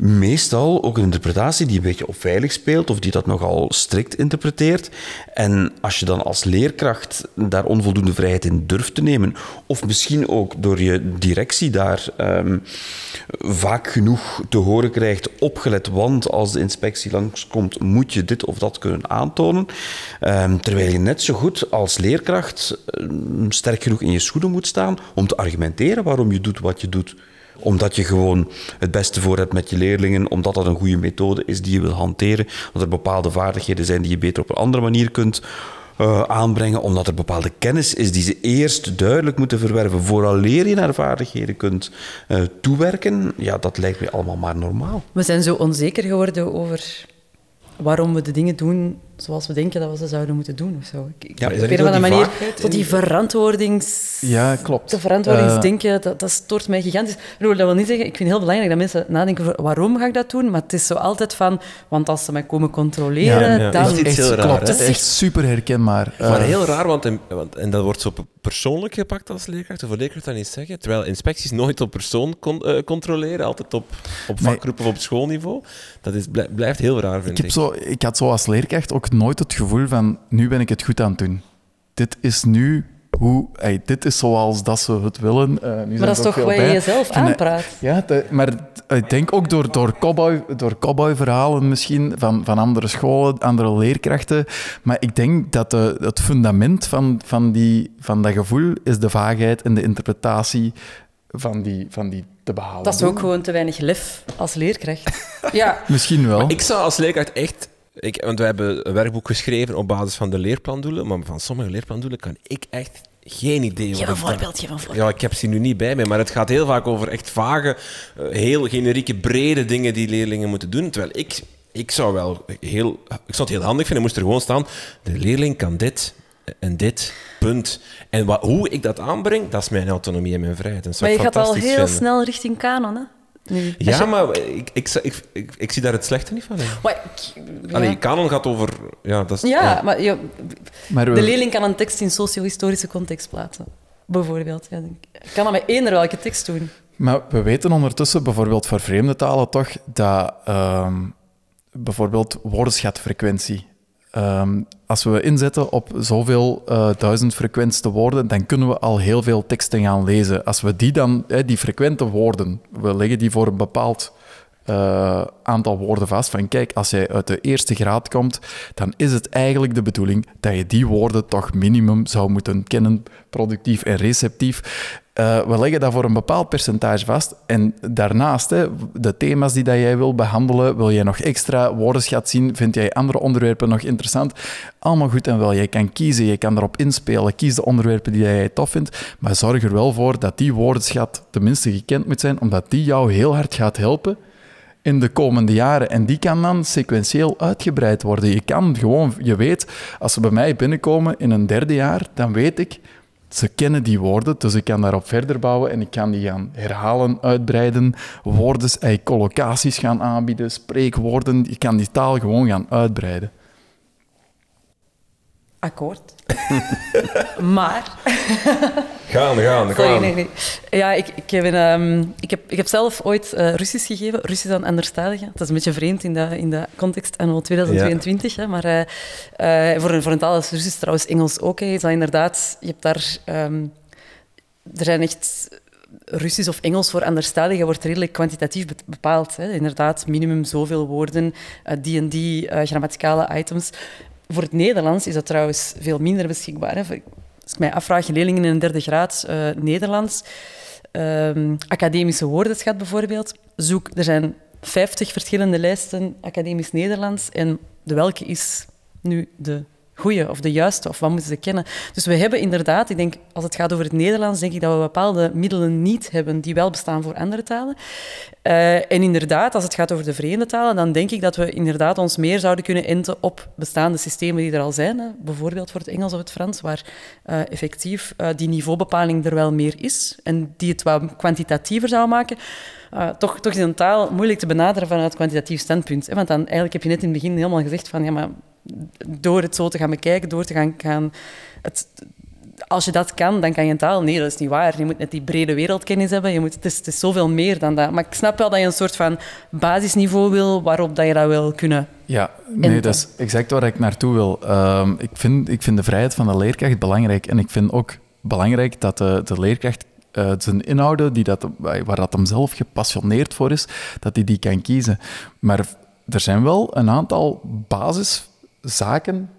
meestal ook een interpretatie die een beetje op veilig speelt of die dat nogal strikt interpreteert. En als je dan als leerkracht daar onvoldoende vrijheid in durft te nemen, of misschien ook door je directie daar um, vaak genoeg te horen krijgt, opgelet, want als de inspectie langskomt, moet je dit of dat kunnen aantonen. Um, terwijl je net zo goed als leerkracht um, sterk genoeg in je schoenen moet staan om te argumenteren waarom je doet wat je doet omdat je gewoon het beste voor hebt met je leerlingen, omdat dat een goede methode is die je wil hanteren, omdat er bepaalde vaardigheden zijn die je beter op een andere manier kunt uh, aanbrengen, omdat er bepaalde kennis is die ze eerst duidelijk moeten verwerven vooraleer je naar vaardigheden kunt uh, toewerken. Ja, dat lijkt me allemaal maar normaal. We zijn zo onzeker geworden over waarom we de dingen doen zoals we denken dat we ze zouden moeten doen of zo. Ik, ja, op een of andere manier tot die verantwoordings... Ja, klopt. De verantwoordingsdenken, uh, dat, dat stoort mij gigantisch. Dat wil niet zeggen, ik vind het heel belangrijk dat mensen nadenken over waarom ga ik dat doen, maar het is zo altijd van, want als ze mij komen controleren, ja, ja. dan... Is iets heel raar, klopt, het is echt super herkenbaar. Uh, maar heel raar, want, en, want, en dat wordt zo persoonlijk gepakt als leerkracht, of een leerkracht dat niet zeggen, terwijl inspecties nooit op persoon con, uh, controleren, altijd op, op vakgroep nee. of op schoolniveau. Dat is, blijft heel raar, vind ik. Heb Zo, ik had zo als leerkracht ook nooit het gevoel van nu ben ik het goed aan het doen. Dit is nu hoe, hey, dit is zoals dat ze het willen. Uh, nu maar dat is toch wat je jezelf aanpraat? Ja, de, maar ik denk ook door, door, cowboy, door cowboy-verhalen misschien van, van andere scholen, andere leerkrachten. Maar ik denk dat de, het fundament van, van, die, van dat gevoel is de vaagheid en de interpretatie van die, van die te behalen. Dat is ook gewoon te weinig lef als leerkracht. ja. Misschien wel. Maar ik zou als leerkracht echt ik, want we hebben een werkboek geschreven op basis van de leerplandoelen, maar van sommige leerplandoelen kan ik echt geen idee. Geef een voorbeeld, geef een voorbeeld. Ja, ik heb ze nu niet bij mij, maar het gaat heel vaak over echt vage, heel generieke, brede dingen die leerlingen moeten doen. Terwijl ik, ik zou wel heel, ik zou het heel handig vinden, moest er gewoon staan, de leerling kan dit en dit, punt. En wat, hoe ik dat aanbreng, dat is mijn autonomie en mijn vrijheid. maar je gaat al heel vinden. snel richting kanon, hè? Nu, ja, je... maar ik, ik, ik, ik, ik, zie daar het slechte niet van. Maar, ja. Allee, kanon gaat over... Ja, dat is, ja maar, ja, maar we... de leerling kan een tekst in socio-historische context plaatsen. Bijvoorbeeld. Ja, ik kan dat met eender welke tekst doen. Maar we weten ondertussen, bijvoorbeeld voor vreemde talen toch, dat um, bijvoorbeeld woordenschatfrequentie Um, als we inzetten op zoveel uh, duizend frequentste woorden, dan kunnen we al heel veel teksten gaan lezen. Als we die dan, hè, die frequente woorden, we leggen die voor een bepaald uh, aantal woorden vast. Van kijk, als jij uit de eerste graad komt, dan is het eigenlijk de bedoeling dat je die woorden toch minimum zou moeten kennen, productief en receptief. Uh, we leggen dat voor een bepaald percentage vast. En daarnaast, hè, de thema's die dat jij wil behandelen, wil jij nog extra woordenschat zien? Vind jij andere onderwerpen nog interessant? Allemaal goed en wel. Jij kan kiezen, je kan erop inspelen. Kies de onderwerpen die jij tof vindt. Maar zorg er wel voor dat die woordenschat tenminste gekend moet zijn, omdat die jou heel hard gaat helpen in de komende jaren. En die kan dan sequentieel uitgebreid worden. Je kan gewoon, je weet, als ze bij mij binnenkomen in een derde jaar, dan weet ik, ze kennen die woorden, dus ik kan daarop verder bouwen en ik kan die gaan herhalen, uitbreiden, woorden, eh, collocaties gaan aanbieden, spreekwoorden. Je kan die taal gewoon gaan uitbreiden. Akkoord. maar... gaan, gaan, gaan. nee, nee. Ja, ik, ik, heb, um, ik, heb, ik heb zelf ooit uh, Russisch gegeven, Russisch aan anderstaligen. Dat is een beetje vreemd in de, in de context anno 2022. Ja. Hè, maar uh, uh, voor, een, voor een taal als Russisch, trouwens Engels ook, is dat inderdaad... Je hebt daar... Um, er zijn echt... Russisch of Engels voor anderstaligen wordt redelijk kwantitatief bepaald. Hè. Inderdaad, minimum zoveel woorden, die en die grammaticale items. Voor het Nederlands is dat trouwens veel minder beschikbaar. Hè. Als ik mij afvraag, leerlingen in een derde graad uh, Nederlands, um, academische woordenschat bijvoorbeeld, zoek, er zijn 50 verschillende lijsten academisch Nederlands en de welke is nu de goede of de juiste, of wat moeten ze kennen. Dus we hebben inderdaad, ik denk, als het gaat over het Nederlands, denk ik dat we bepaalde middelen niet hebben die wel bestaan voor andere talen. Uh, en inderdaad, als het gaat over de vreemde talen, dan denk ik dat we inderdaad ons meer zouden kunnen enten op bestaande systemen die er al zijn. Hè. Bijvoorbeeld voor het Engels of het Frans, waar uh, effectief uh, die niveaubepaling er wel meer is en die het wat kwantitatiever zou maken. Toch, toch is een taal moeilijk te benaderen vanuit kwantitatief standpunt. Hè? Want dan eigenlijk heb je net in het begin helemaal gezegd van ja, maar door het zo te gaan bekijken, door te gaan... gaan het, als je dat kan, dan kan je een taal. Nee, dat is niet waar. Je moet net die brede wereldkennis hebben. Je moet, het, is, het is zoveel meer dan dat. Maar ik snap wel dat je een soort van basisniveau wil waarop dat je dat wil kunnen. Ja, nee, dat is exact waar ik naartoe wil. Um, ik, vind, ik vind de vrijheid van de leerkracht belangrijk. En ik vind ook belangrijk dat de, de leerkracht uh, zijn inhouden, die dat, waar dat hem zelf gepassioneerd voor is, dat hij die, die kan kiezen. Maar er zijn wel een aantal basis zaken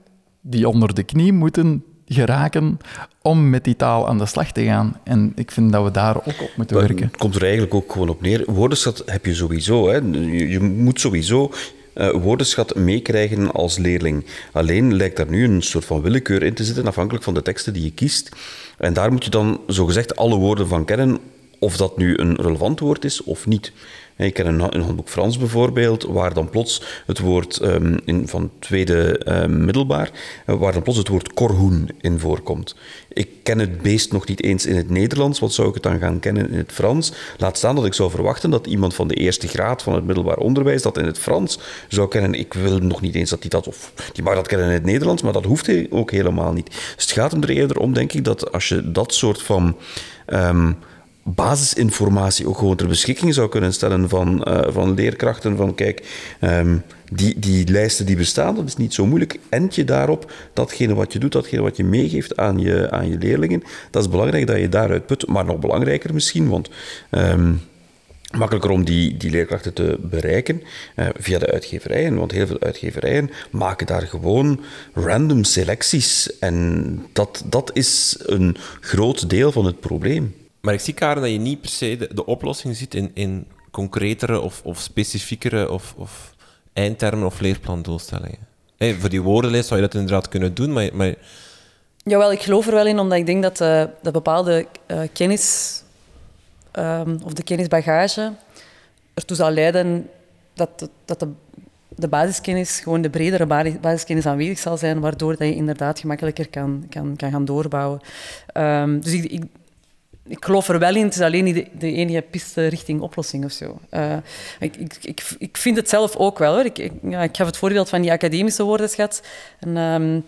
die onder de knie moeten geraken om met die taal aan de slag te gaan. En ik vind dat we daar ook op moeten werken. Het komt er eigenlijk ook gewoon op neer. Woordenschat heb je sowieso. Hè. Je, moet sowieso uh, woordenschat meekrijgen als leerling. Alleen lijkt daar nu een soort van willekeur in te zitten, afhankelijk van de teksten die je kiest. En daar moet je dan zogezegd alle woorden van kennen, of dat nu een relevant woord is of niet. Ik ken een, handboek Frans bijvoorbeeld, waar dan plots het woord um, in, van tweede uh, middelbaar, uh, waar dan plots het woord korhoen in voorkomt. Ik ken het beest nog niet eens in het Nederlands, wat zou ik het dan gaan kennen in het Frans? Laat staan dat ik zou verwachten dat iemand van de eerste graad van het middelbaar onderwijs dat in het Frans zou kennen. Ik wil nog niet eens dat hij dat, of die mag dat kennen in het Nederlands, maar dat hoeft hij ook helemaal niet. Dus het gaat hem er eerder om, denk ik, dat als je dat soort van... Um, basisinformatie ook gewoon ter beschikking zou kunnen stellen van, uh, van leerkrachten. Van kijk, um, die, die lijsten die bestaan, dat is niet zo moeilijk. End je daarop datgene wat je doet, datgene wat je meegeeft aan je, aan je leerlingen. Dat is belangrijk dat je daaruit put. Maar nog belangrijker misschien, want um, makkelijker om die, die leerkrachten te bereiken uh, via de uitgeverijen. Want heel veel uitgeverijen maken daar gewoon random selecties. En dat, dat is een groot deel van het probleem. Maar ik zie, Karen, dat je niet per se de, oplossing ziet in, in concretere of, of specifiekere of, of eindtermen of leerplandoelstellingen. Voor die woordenlijst zou je dat inderdaad kunnen doen, maar... maar... Jawel, ik geloof er wel in, omdat ik denk dat, uh, dat bepaalde uh, kennis um, of de kennisbagage ertoe zal leiden dat, de, dat de, basiskennis, gewoon de bredere basiskennis aanwezig zal zijn, waardoor dat je inderdaad gemakkelijker kan, kan, kan gaan doorbouwen. Um, dus ik ik geloof er wel in, het is alleen niet de, enige piste richting oplossing of zo. Uh, ik, ik, ik, ik, vind het zelf ook wel. Ik, ik, ik het voorbeeld van die academische woordenschat. En, um,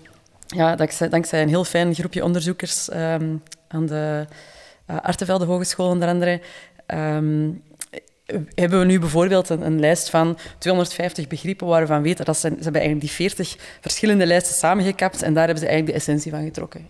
ja, dankzij, dankzij een heel fijn groepje onderzoekers um, aan de uh, Artevelde Hogeschool onder andere. Um, hebben we nu bijvoorbeeld een, een, lijst van 250 begrippen waarvan we weten dat ze, hebben eigenlijk die 40 verschillende lijsten samengekapt en daar hebben ze eigenlijk de essentie van getrokken.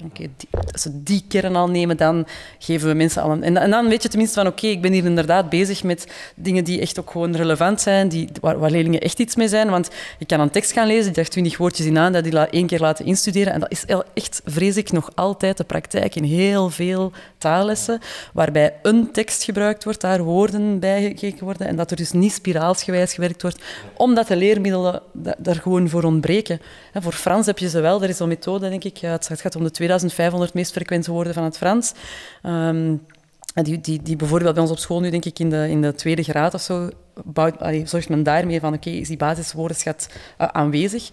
Als ze die kern al nemen, dan geven we mensen al een... En, en dan weet je tenminste van, oké, ik ben hier inderdaad bezig met dingen die echt ook gewoon relevant zijn, die, waar, waar, leerlingen echt iets mee zijn. Want je kan een tekst gaan lezen, die daar 20 woordjes in aan, dat die één keer laten instuderen. En dat is echt, vrees ik, nog altijd de praktijk in heel veel taallessen, waarbij een tekst gebruikt wordt, daar woorden bij worden en dat er dus niet spiraalsgewijs gewerkt wordt, omdat de leermiddelen daar gewoon voor ontbreken. Voor Frans heb je ze wel, er is een methode, denk ik, het gaat om de 2500 meest frequente woorden van het Frans. Um, die, die, die bijvoorbeeld bij ons op school nu, denk ik, in de, in de tweede graad of zo, bouwt, allee, zorgt men daarmee van, oké, is die basiswoordenschat uh, aanwezig?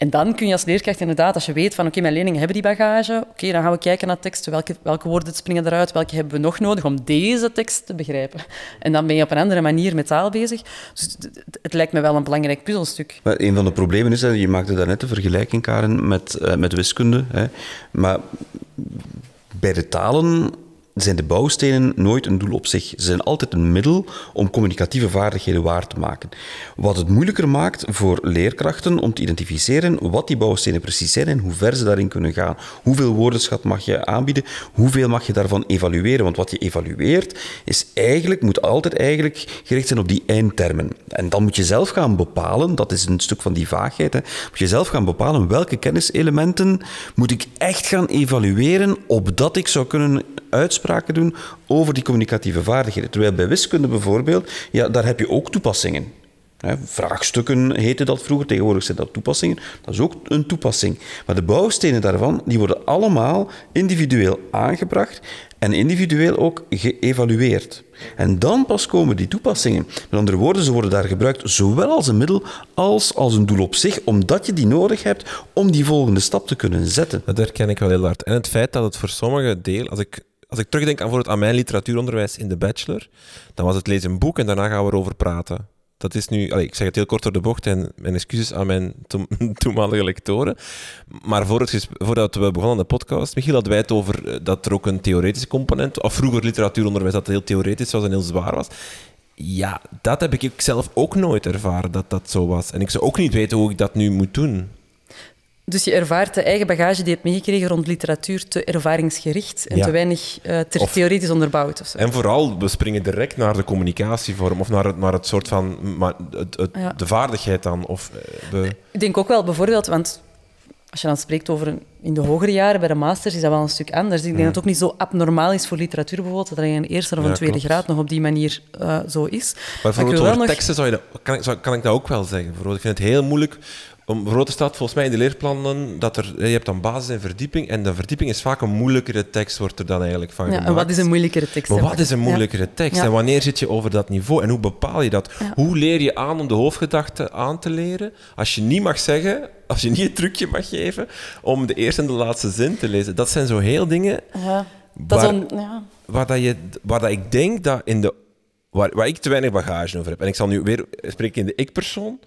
En dan kun je als leerkracht inderdaad, als je weet van oké, mijn leerlingen hebben die bagage, oké, dan gaan we kijken naar teksten, welke, welke woorden springen eruit, welke hebben we nog nodig om deze tekst te begrijpen. En dan ben je op een andere manier met taal bezig. Dus het, lijkt me wel een belangrijk puzzelstuk. Maar een van de problemen is, je maakte daarnet de vergelijking, Karen, met, uh, met wiskunde. Hè, maar bij de talen zijn de bouwstenen nooit een doel op zich. Ze zijn altijd een middel om communicatieve vaardigheden waar te maken. Wat het moeilijker maakt voor leerkrachten om te identificeren wat die bouwstenen precies zijn en hoe ver ze daarin kunnen gaan. Hoeveel woordenschat mag je aanbieden? Hoeveel mag je daarvan evalueren? Want wat je evalueert is eigenlijk, moet altijd eigenlijk gericht zijn op die eindtermen. En dan moet je zelf gaan bepalen, dat is een stuk van die vaagheid, hè, moet je zelf gaan bepalen welke kenniselementen moet ik echt gaan evalueren opdat ik zou kunnen uitspreken doen over die communicatieve vaardigheden. Terwijl bij wiskunde bijvoorbeeld, ja, daar heb je ook toepassingen. vraagstukken heette dat vroeger, tegenwoordig zijn dat toepassingen. Dat is ook een toepassing. Maar de bouwstenen daarvan die worden allemaal individueel aangebracht en individueel ook geëvalueerd. En dan pas komen die toepassingen. Met andere woorden, ze worden daar gebruikt zowel als een middel als als een doel op zich, omdat je die nodig hebt om die volgende stap te kunnen zetten. Dat herken ik wel heel hard. En het feit dat het voor sommige deel, als ik als ik terugdenk aan, aan mijn literatuuronderwijs in de bachelor, dan was het lezen een boek en daarna gaan we erover praten. Dat is nu, ik zeg het heel kort door de bocht en mijn excuses aan mijn toenmalige lectoren. Maar voor het voordat we begonnen aan de podcast, Michiel, hadden wij het over eh, dat er ook een theoretische component, of vroeger literatuuronderwijs dat heel theoretisch was en heel zwaar was. Ja, dat heb ik zelf ook nooit ervaren dat dat zo was. En ik zou ook niet weten hoe ik dat nu moet doen. Dus je ervaart de eigen bagage die je hebt meegekregen rond literatuur te ervaringsgericht en te weinig uh, theoretisch onderbouwd. En vooral, we springen direct naar de communicatievorm of naar het, naar het soort van maar het, het, de vaardigheid dan. Of, uh, Ik denk ook wel bijvoorbeeld, want als je dan spreekt over in de hogere jaren, bij de masters, is dat wel een stuk anders. Ik denk dat het ook niet zo abnormaal is voor literatuur bijvoorbeeld, dat er in een eerste of een tweede graad nog op die manier uh, zo is. Maar bijvoorbeeld over nog... teksten zou je dat, kan, kan ik dat ook wel zeggen. Ik vind het heel moeilijk om grote staat volgens mij in de leerplannen dat er, je hebt dan basis en verdieping. En de verdieping is vaak een moeilijkere tekst, wordt er dan eigenlijk van ja, gemaakt. En wat is een moeilijkere tekst? Maar wat is een moeilijkere tekst? En wanneer zit je over dat niveau? En hoe bepaal je dat? Hoe leer je aan om de hoofdgedachte aan te leren? Als je niet mag zeggen, als je niet het trucje mag geven om de eerste en de laatste zin te lezen. Dat zijn zo heel dingen ja, dat waar, ja. waar, dat je, waar dat ik denk dat in de... Waar, waar ik te weinig bagage over heb. En ik zal nu weer spreken in de ik-persoon.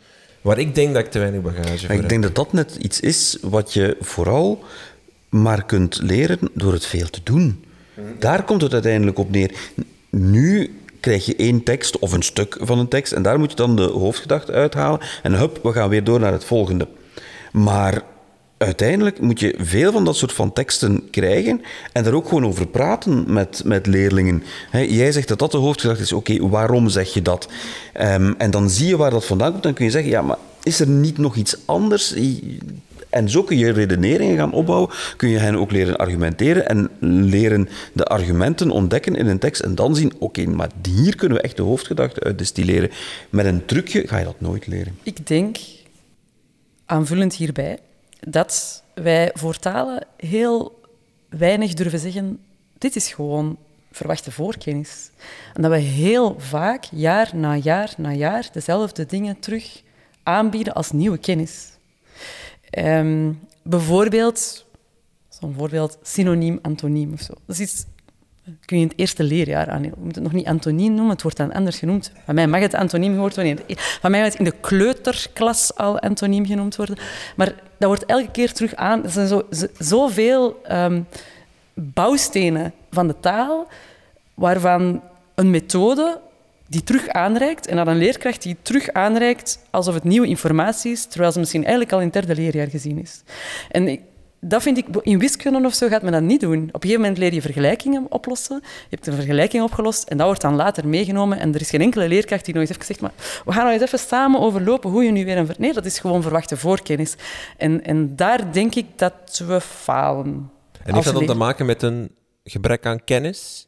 Waar ik denk dat ik te weinig bagage heb. Ik denk dat dat net iets is wat je vooral maar kunt leren door het veel te doen. Daar komt het uiteindelijk op neer. Nu krijg je één tekst of een stuk van een tekst en daar moet je dan de hoofdgedachte uithalen en hup, we gaan weer door naar het volgende. Maar uiteindelijk moet je veel van dat soort van teksten krijgen en daar ook gewoon over praten met, met leerlingen. jij zegt dat dat de hoofdgedachte is. Oké, waarom zeg je dat? Ehm, en dan zie je waar dat vandaan komt. Dan kun je zeggen, ja, maar is er niet nog iets anders? En zo kun je redeneringen gaan opbouwen. Kun je hen ook leren argumenteren en leren de argumenten ontdekken in een tekst. En dan zien, oké, maar hier kunnen we echt de hoofdgedachte uit destilleren. Met een trucje ga je dat nooit leren. Ik denk, aanvullend hierbij, dat wij voor talen heel weinig durven zeggen: dit is gewoon verwachte voorkennis. En dat we heel vaak, jaar na jaar na jaar, dezelfde dingen terug aanbieden als nieuwe kennis. Um, bijvoorbeeld, zo'n voorbeeld, synoniem, antoniem of zo. Dat is kun je in het eerste leerjaar aan. We moeten het nog niet antoniem noemen, het wordt dan anders genoemd. Van mij mag het antoniem worden. Van mij mag het in de kleuterklas al antoniem genoemd worden. Maar dat wordt elke keer terug aan. Er zijn zo, zoveel um, bouwstenen van de taal, waarvan een methode die terug aanreikt en aan een leerkracht die terug aanreikt alsof het nieuwe informatie is, terwijl ze misschien eigenlijk al in het derde leerjaar gezien is. En dat vind ik, in wiskunde of zo gaat men dat niet doen. Op een gegeven moment leer je vergelijkingen oplossen. Je hebt een vergelijking opgelost en dat wordt dan later meegenomen. En er is geen enkele leerkracht die nog eens heeft gezegd, maar we gaan nou eens even samen overlopen hoe je nu weer een... Ver... Nee, dat is gewoon verwachte voorkennis. En, en daar denk ik dat we falen. En heeft dat dan te maken met een gebrek aan kennis?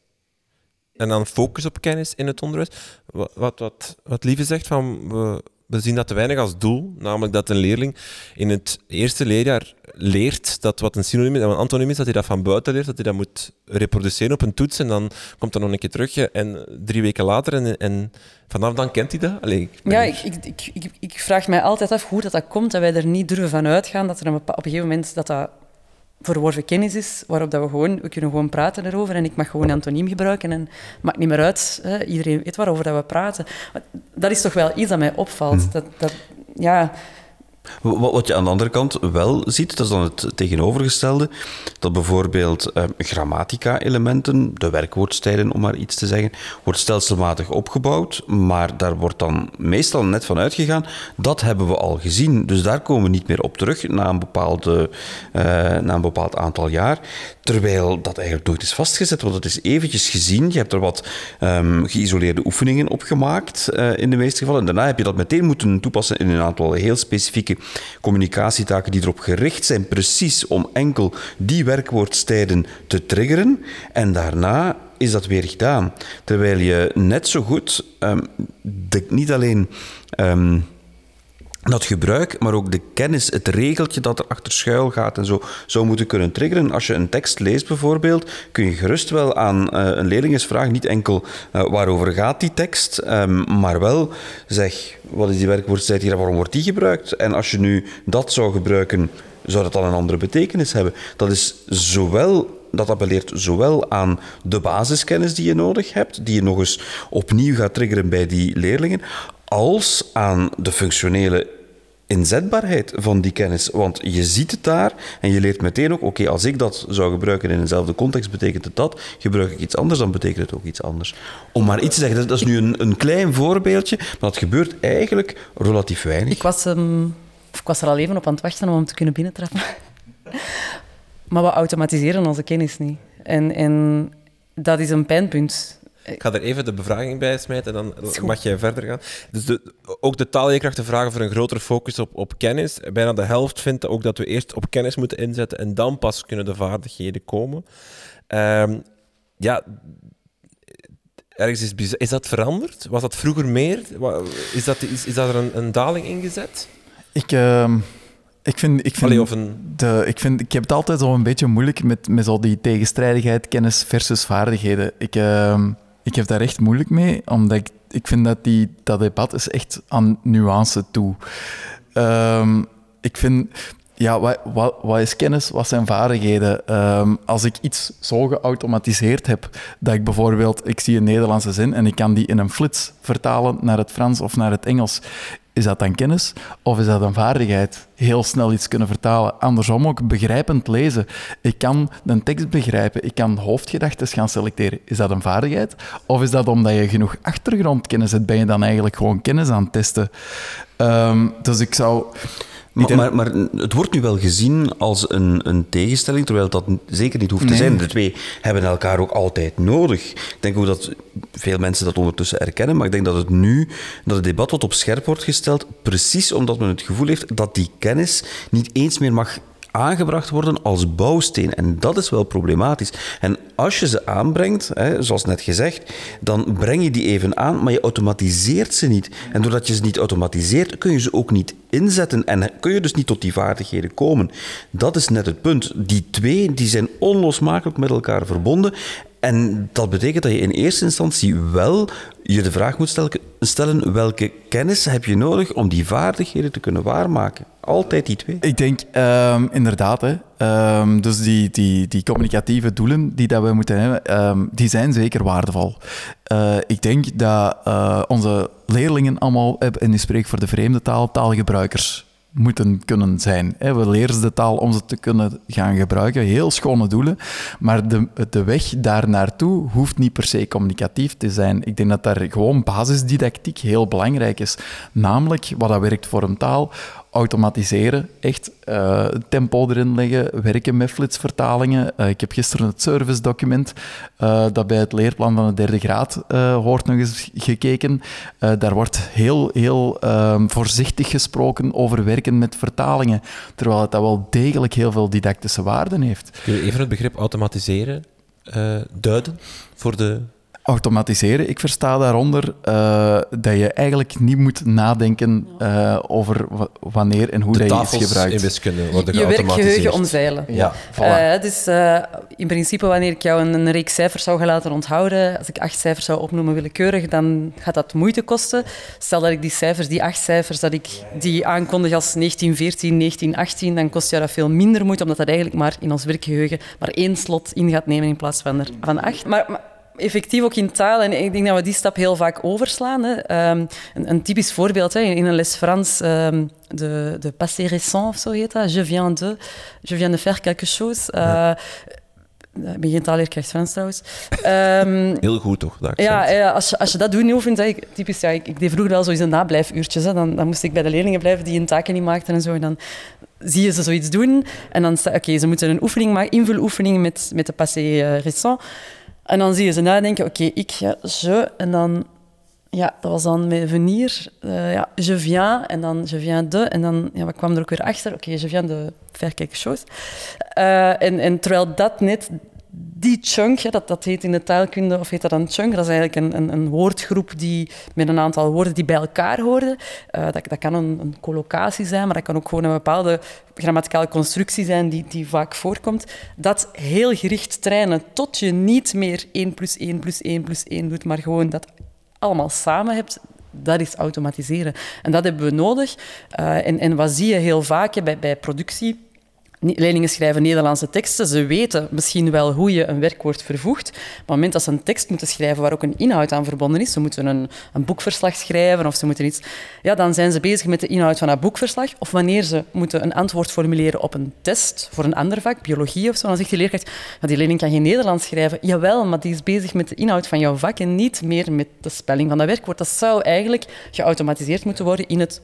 En dan focus op kennis in het onderwijs? Wat, wat, wat, wat Lieve zegt, van we, we zien dat te weinig als doel, namelijk dat een leerling in het eerste leerjaar leert dat wat een synoniem is en een antoniem is, dat hij dat van buiten leert, dat hij dat moet reproduceren op een toets en dan komt dat nog een keer terug en drie weken later en, en vanaf dan kent hij dat. Allee, ik ja, ik, ik, ik, ik, vraag mij altijd af hoe dat, dat komt, dat wij er niet durven van uitgaan, dat er op een gegeven moment dat dat verworven kennis is, waarop dat we gewoon, we kunnen gewoon praten erover en ik mag gewoon antoniem gebruiken en maakt niet meer uit. Hè, iedereen weet waarover dat we praten. Dat is toch wel iets dat mij opvalt. Mhm. Dat, dat, ja, wat je aan de andere kant wel ziet, dat is dan het tegenovergestelde, dat bijvoorbeeld eh, grammatica-elementen, de werkwoordstijden om maar iets te zeggen, wordt stelselmatig opgebouwd, maar daar wordt dan meestal net van uitgegaan, dat hebben we al gezien, dus daar komen we niet meer op terug na een, bepaalde, uh, na een bepaald aantal jaar, terwijl dat eigenlijk nooit is vastgezet, want het is eventjes gezien, je hebt er wat um, geïsoleerde oefeningen op gemaakt uh, in de meeste gevallen, en daarna heb je dat meteen moeten toepassen in een aantal heel specifieke communicatietaken die erop gericht zijn, precies om enkel die werkwoordstijden te triggeren. En daarna is dat weer gedaan. Terwijl je net zo goed de, niet alleen. Um, dat gebruik, maar ook de kennis, het regeltje dat er achter schuil gaat en zo, zou moeten kunnen triggeren. Als je een tekst leest bijvoorbeeld, kun je gerust wel aan uh, een leerling eens vragen, niet enkel uh, waarover gaat die tekst, um, maar wel zeg, wat is die werkwoordstijd hier, waarom wordt die gebruikt? En als je nu dat zou gebruiken, zou dat dan een andere betekenis hebben? Dat is zowel dat appelleert zowel aan de basiskennis die je nodig hebt, die je nog eens opnieuw gaat triggeren bij die leerlingen, als aan de functionele inzetbaarheid van die kennis. Want je ziet het daar en je leert meteen ook, oké, als ik dat zou gebruiken in eenzelfde context, betekent het dat. Gebruik ik iets anders, dan betekent het ook iets anders. Om maar iets te zeggen, dat is nu een, een klein voorbeeldje, maar dat gebeurt eigenlijk relatief weinig. Ik was, um, ik was er al even op aan het wachten om hem te kunnen binnentrappen. maar we automatiseren onze kennis niet. En, en dat is een pijnpunt. Ik ga er even de bevraging bij smijten en dan mag jij verder gaan. Dus de, ook de taalleerkrachten vragen voor een grotere focus op, op kennis. Bijna de helft vindt ook dat we eerst op kennis moeten inzetten en dan pas kunnen de vaardigheden komen. Um, ja, ergens is, is dat veranderd? Was dat vroeger meer? Is, dat, is, is dat er een, een daling ingezet? Ik... Uh... Ik vind, ik, vind een... de, ik, vind, ik heb het altijd zo een beetje moeilijk met, met zo die tegenstrijdigheid, kennis versus vaardigheden. Ik, uh, ik heb daar echt moeilijk mee, omdat ik, ik vind dat die, dat debat is echt aan nuance toe. Um, ik vind, ja, wat, wat, wat, is kennis, wat zijn vaardigheden? Um, als ik iets zo geautomatiseerd heb, dat ik bijvoorbeeld, ik zie een Nederlandse zin en ik kan die in een flits vertalen naar het Frans of naar het Engels. Is dat dan kennis of is dat een vaardigheid? Heel snel iets kunnen vertalen. Andersom ook begrijpend lezen. Ik kan een tekst begrijpen, ik kan hoofdgedachten gaan selecteren. Is dat een vaardigheid? Of is dat omdat je genoeg achtergrondkennis hebt, ben je dan eigenlijk gewoon kennis aan het testen? Um, dus ik zou... Maar, maar, maar, het wordt nu wel gezien als een, een tegenstelling, terwijl dat zeker niet hoeft te zijn. De twee hebben elkaar ook altijd nodig. Ik denk ook dat veel mensen dat ondertussen erkennen, maar ik denk dat het nu, dat het debat wat op scherp wordt gesteld, precies omdat men het gevoel heeft dat die kennis niet eens meer mag aangebracht worden als bouwsteen. En dat is wel problematisch. En als je ze aanbrengt, hè, zoals net gezegd, dan breng je die even aan, maar je automatiseert ze niet. En doordat je ze niet automatiseert, kun je ze ook niet inzetten en kun je dus niet tot die vaardigheden komen. Dat is net het punt. Die twee die zijn onlosmakelijk met elkaar verbonden. En dat betekent dat je in eerste instantie wel je de vraag moet stellen, welke kennis heb je nodig om die vaardigheden te kunnen waarmaken? Altijd die twee. Ik denk um, inderdaad, hè, um, dus die, die, die communicatieve doelen die dat we moeten hebben, um, die zijn zeker waardevol. Uh, ik denk dat uh, onze leerlingen allemaal, en nu spreek voor de vreemde taal, taalgebruikers moeten kunnen zijn. We leren de taal om ze te kunnen gaan gebruiken. Heel schone doelen. Maar de, de weg daar naartoe hoeft niet per se communicatief te zijn. Ik denk dat daar gewoon basisdidactiek heel belangrijk is. Namelijk, wat dat werkt voor een taal, automatiseren, echt uh, tempo erin leggen, werken met flitsvertalingen. Uh, ik heb gisteren het servicedocument uh, dat bij het leerplan van de derde graad hoort nog eens gekeken. daar wordt heel, heel ehm, voorzichtig gesproken over werken met vertalingen, terwijl het dat wel degelijk heel veel didactische waarden heeft. Kun je even het begrip automatiseren duiden voor de automatiseren. Ik versta daaronder uh, dat je eigenlijk niet moet nadenken uh, over wanneer en hoe de dat je iets gebruikt. in wiskunde worden Je werkgeheugen omzeilen. Ja, voilà. Uh, dus in principe, wanneer ik jou een, een, reeks cijfers zou gaan laten onthouden, als ik acht cijfers zou opnoemen willekeurig, dan gaat dat moeite kosten. Stel dat ik die cijfers, die acht cijfers, dat ik die aankondig als 1914, 1918, dan kost jou dat veel minder moeite, omdat dat eigenlijk maar in ons werkgeheugen maar één slot in gaat nemen in plaats van, er, van acht. maar, maar effectief ook in taal. En ik denk dat we die stap heel vaak overslaan. Hè. Um, een, een, typisch voorbeeld hè, in een les Frans, um, de, de passé récent of zo heet dat. Je viens de, je viens de faire quelque chose. Uh, ja. Ik ben geen taalleerkracht Frans trouwens. Um, Heel goed toch? Dat ja, ja, als, je, als je dat doet, nu vind ik typisch. Ja, ik, ik deed vroeger wel zoiets nablijfuurtjes. Hè. Dan, dan moest ik bij de leerlingen blijven die hun taken niet maakten en zo. En dan zie je ze zoiets doen. En dan oké, okay, ze moeten een oefening maken, invuloefening met, met de passé uh, récent. En dan zie je ze nadenken, oké, ik, ja, je, en dan, ja, dat was dan met venir, uh, ja, je viens, en dan je viens de, en dan, ja, kwam er ook weer achter? Oké, je viens de chose. Uh, en, en terwijl dat net die chunk, dat, dat heet in de taalkunde, of heet dat een chunk, dat is eigenlijk een, een, een woordgroep die, met een aantal woorden die bij elkaar horen. Uh, dat, dat kan een, een collocatie zijn, maar dat kan ook gewoon een bepaalde grammaticale constructie zijn die, die vaak voorkomt. Dat heel gericht trainen tot je niet meer 1 plus 1 plus 1 plus 1 doet, maar gewoon dat allemaal samen hebt, dat is automatiseren. En dat hebben we nodig. Uh, en, en wat zie je heel vaak bij, bij productie? Leerlingen schrijven Nederlandse teksten. Ze weten misschien wel hoe je een werkwoord vervoegt. Maar op het moment dat ze een tekst moeten schrijven waar ook een inhoud aan verbonden is, ze moeten een, een boekverslag schrijven of ze moeten iets... Ja, dan zijn ze bezig met de inhoud van dat boekverslag. Of wanneer ze moeten een antwoord formuleren op een test voor een ander vak, biologie of zo, dan zegt die leerkracht, ja, die leerling kan geen Nederlands schrijven. Jawel, maar die is bezig met de inhoud van jouw vak en niet meer met de spelling van dat werkwoord. Dat zou eigenlijk geautomatiseerd moeten worden in het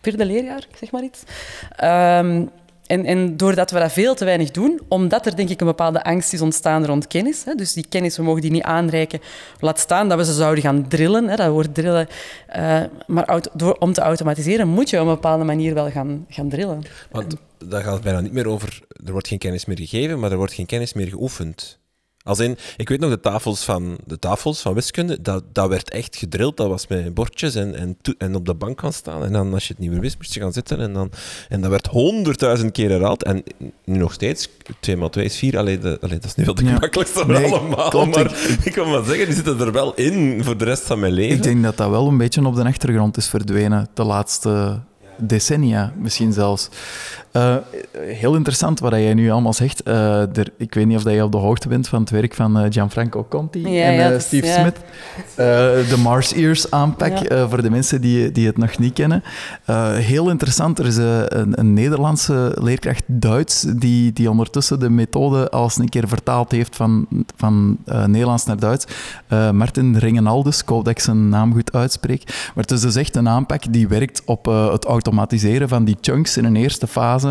vierde leerjaar, zeg maar iets. Um, en, en, doordat we dat veel te weinig doen, omdat er denk ik een bepaalde angst is ontstaan rond kennis, hè, dus die kennis, we mogen die niet aanreiken, laat staan dat we ze zouden gaan drillen, hè, dat woord drillen. Uh, maar door, om te automatiseren moet je op een bepaalde manier wel gaan, gaan drillen. Want dat gaat bijna niet meer over, er wordt geen kennis meer gegeven, maar er wordt geen kennis meer geoefend. Als in, ik weet nog de tafels van, de tafels van wiskunde, dat, dat werd echt gedrild. Dat was met bordjes en, en, en op de bank gaan staan. En dan, als je het niet meer wist, moest je gaan zitten. En, dan, en dat werd honderdduizend keer herhaald. En nu nog steeds, 2 x 2 is 4. Allee, de, allee, dat is niet wel de ja. gemakkelijkste van allemaal. Klopt, maar ik, ik kan maar zeggen, die zitten er wel in voor de rest van mijn leven. Ik denk dat dat wel een beetje op de achtergrond is verdwenen de laatste decennia misschien zelfs. Uh, heel interessant wat jij nu allemaal zegt. Uh, er, ik weet niet of je op de hoogte bent van het werk van uh, Gianfranco Conti ja, en ja, Steve ja. Smith. de Mars Ears aanpak, voor de mensen die, die het nog niet kennen. heel interessant. Er is een, een, Nederlandse leerkracht Duits die, die ondertussen de methode als een keer vertaald heeft van, van Nederlands naar Duits. Martin Ringenaldus, ik hoop dat ik zijn naam goed uitspreek. Maar het is dus echt een aanpak die werkt op het automatiseren van die chunks in een eerste fase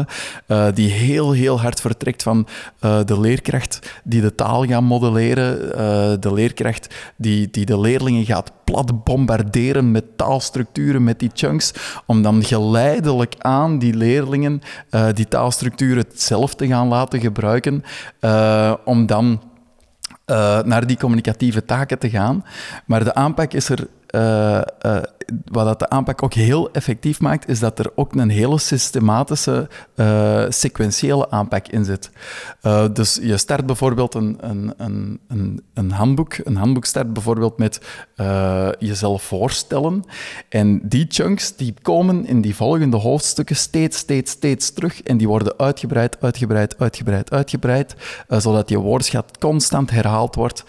uh, die heel, heel hard vertrekt van uh, de leerkracht die de taal gaat modelleren, uh, de leerkracht die, die de leerlingen gaat plat bombarderen met taalstructuren, met die chunks, om dan geleidelijk aan die leerlingen die taalstructuren zelf te gaan laten gebruiken, om dan naar die communicatieve taken te gaan. Maar de aanpak is er uh, uh, wat dat de aanpak ook heel effectief maakt, is dat er ook een hele systematische, uh, sequentiële aanpak in zit. Dus je start bijvoorbeeld een, een, een, een, een handboek. Een handboek start bijvoorbeeld met jezelf voorstellen. En die chunks die komen in die volgende hoofdstukken steeds, steeds, steeds terug. En die worden uitgebreid, uitgebreid, uitgebreid, uitgebreid. zodat je woordschat constant herhaald wordt.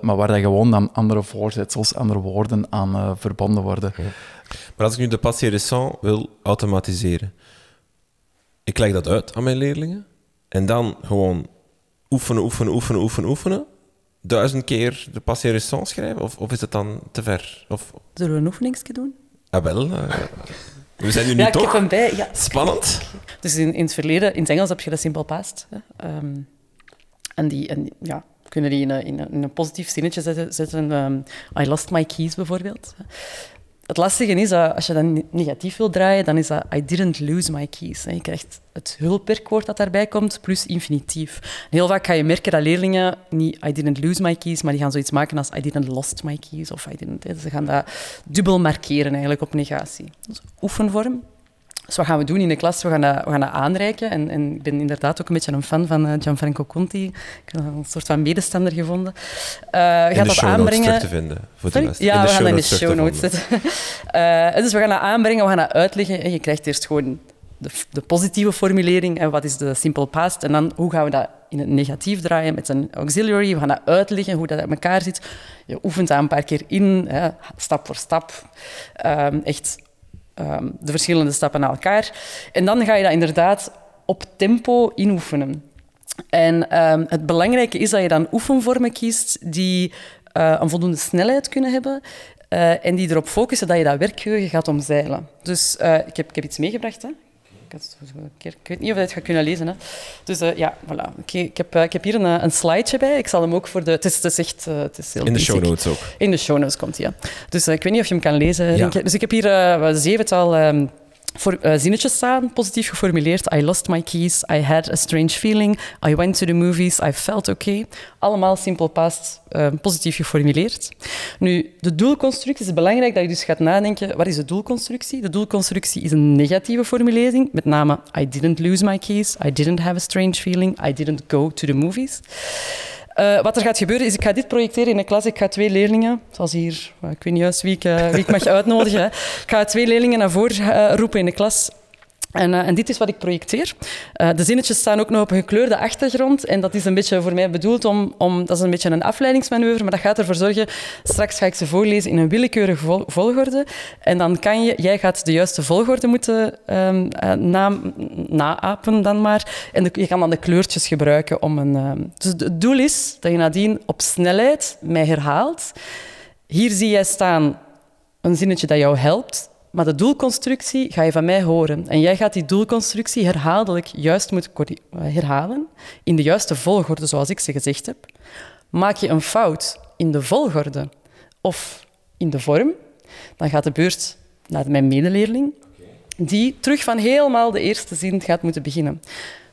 maar waar dan gewoon dan andere voorzetsels, andere woorden aan verbonden worden. Maar als ik nu de passé récent wil automatiseren, ik leg dat uit aan mijn leerlingen en dan gewoon oefenen, oefenen, oefenen, oefenen, oefenen. Duizend keer de passé récent schrijven? Of, of is het dan te ver? Of, Zullen we een oefeningsje doen? ah, wel. eh, we zijn nu ja, niet ik heb toch? hem bij. Ja. Spannend. Dus in, in het verleden, in het Engels heb je de simple past. Hè. Ehm, en die, en, ja, kunnen die in een, positief zinnetje zetten. ehm, I lost my keys bijvoorbeeld. Het lastige is, dat als je dat negatief wil draaien, dan is dat I didn't lose my keys. Je krijgt het hulpwerkwoord dat daarbij komt, plus infinitief. Heel vaak ga je merken dat leerlingen niet I didn't lose my keys, maar die gaan zoiets maken als I didn't lost my keys. Of I didn't. Ze gaan dat dubbel markeren eigenlijk op negatie. Dus oefenvorm. Dus wat gaan we doen in de klas? We gaan dat, we gaan dat aanreiken. En, en ik ben inderdaad ook een beetje een fan van eh, Gianfranco Conti. Ik heb een soort van medestander gevonden. Eh je In gaat dat aanbrengen. terug te vinden. Voor de rest. Ja, in de we gaan dat in de show notes zetten. Eh, dus we gaan dat aanbrengen, we gaan dat uitleggen. En je krijgt eerst gewoon de, de positieve formulering en wat is de simple past. En dan hoe gaan we dat in het negatief draaien met een auxiliary. We gaan dat uitleggen, hoe dat uit elkaar zit. Je oefent dat een paar keer in, hè, stap voor stap. Ehm, echt ehm, de verschillende stappen naar elkaar. En dan ga je dat inderdaad op tempo inoefenen. En ehm, het belangrijke is dat je dan oefenvormen kiest die eh, een voldoende snelheid kunnen hebben eh, en die erop focussen dat je dat werkgeheugen gaat omzeilen. Dus eh, ik, heb, ik heb iets meegebracht. Hè. Ik, had het zo een keer- ik weet niet of je het gaat kunnen lezen. Hè. Dus eh, ja, voilà. Ik, heb, eh, ik heb hier een, eh, een slideje bij. Ik zal hem ook voor de... Het is, het is echt... eh, het is heel In de show notes ook. In de show notes komt hij, ja. Dus ik weet niet of je hem kan lezen. Ja. Dus ik heb hier zevental ehm, voor, eh, zinnetjes staan, positief geformuleerd. I lost my keys, I had a strange feeling, I went to the movies, I felt okay. Allemaal simple past, eh, positief geformuleerd. Nu, de doelconstructie is belangrijk dat je dus gaat nadenken, wat is de doelconstructie? De doelconstructie is een negatieve formulering, met name I didn't lose my keys, I didn't have a strange feeling, I didn't go to the movies. Eh, wat er gaat gebeuren is, ik ga dit projecteren in een klas. Ik ga twee leerlingen, zoals hier, ik weet niet juist wie ik, eh, wie ik mag uitnodigen. Ik ga twee leerlingen naar voren eh, roepen in de klas. En, eh, en dit is wat ik projecteer. Eh, de zinnetjes staan ook nog op een gekleurde achtergrond. En dat is een beetje voor mij bedoeld om, om... Dat is een beetje een afleidingsmanoeuvre, maar dat gaat ervoor zorgen... Straks ga ik ze voorlezen in een willekeurige vol- volgorde. En dan kan je... Jij gaat de juiste volgorde moeten ehm, eh, na, naapen dan maar. En je kan dan de kleurtjes gebruiken om een... ehm, dus het doel is dat je nadien op snelheid mij herhaalt. Hier zie jij staan een zinnetje dat jou helpt, maar de doelconstructie ga je van mij horen. En jij gaat die doelconstructie herhaaldelijk juist moeten eh, herhalen, in de juiste volgorde, zoals ik ze gezegd heb. Maak je een fout in de volgorde of in de vorm, dan gaat de beurt naar mijn medeleerling, die terug van helemaal de eerste zin gaat moeten beginnen.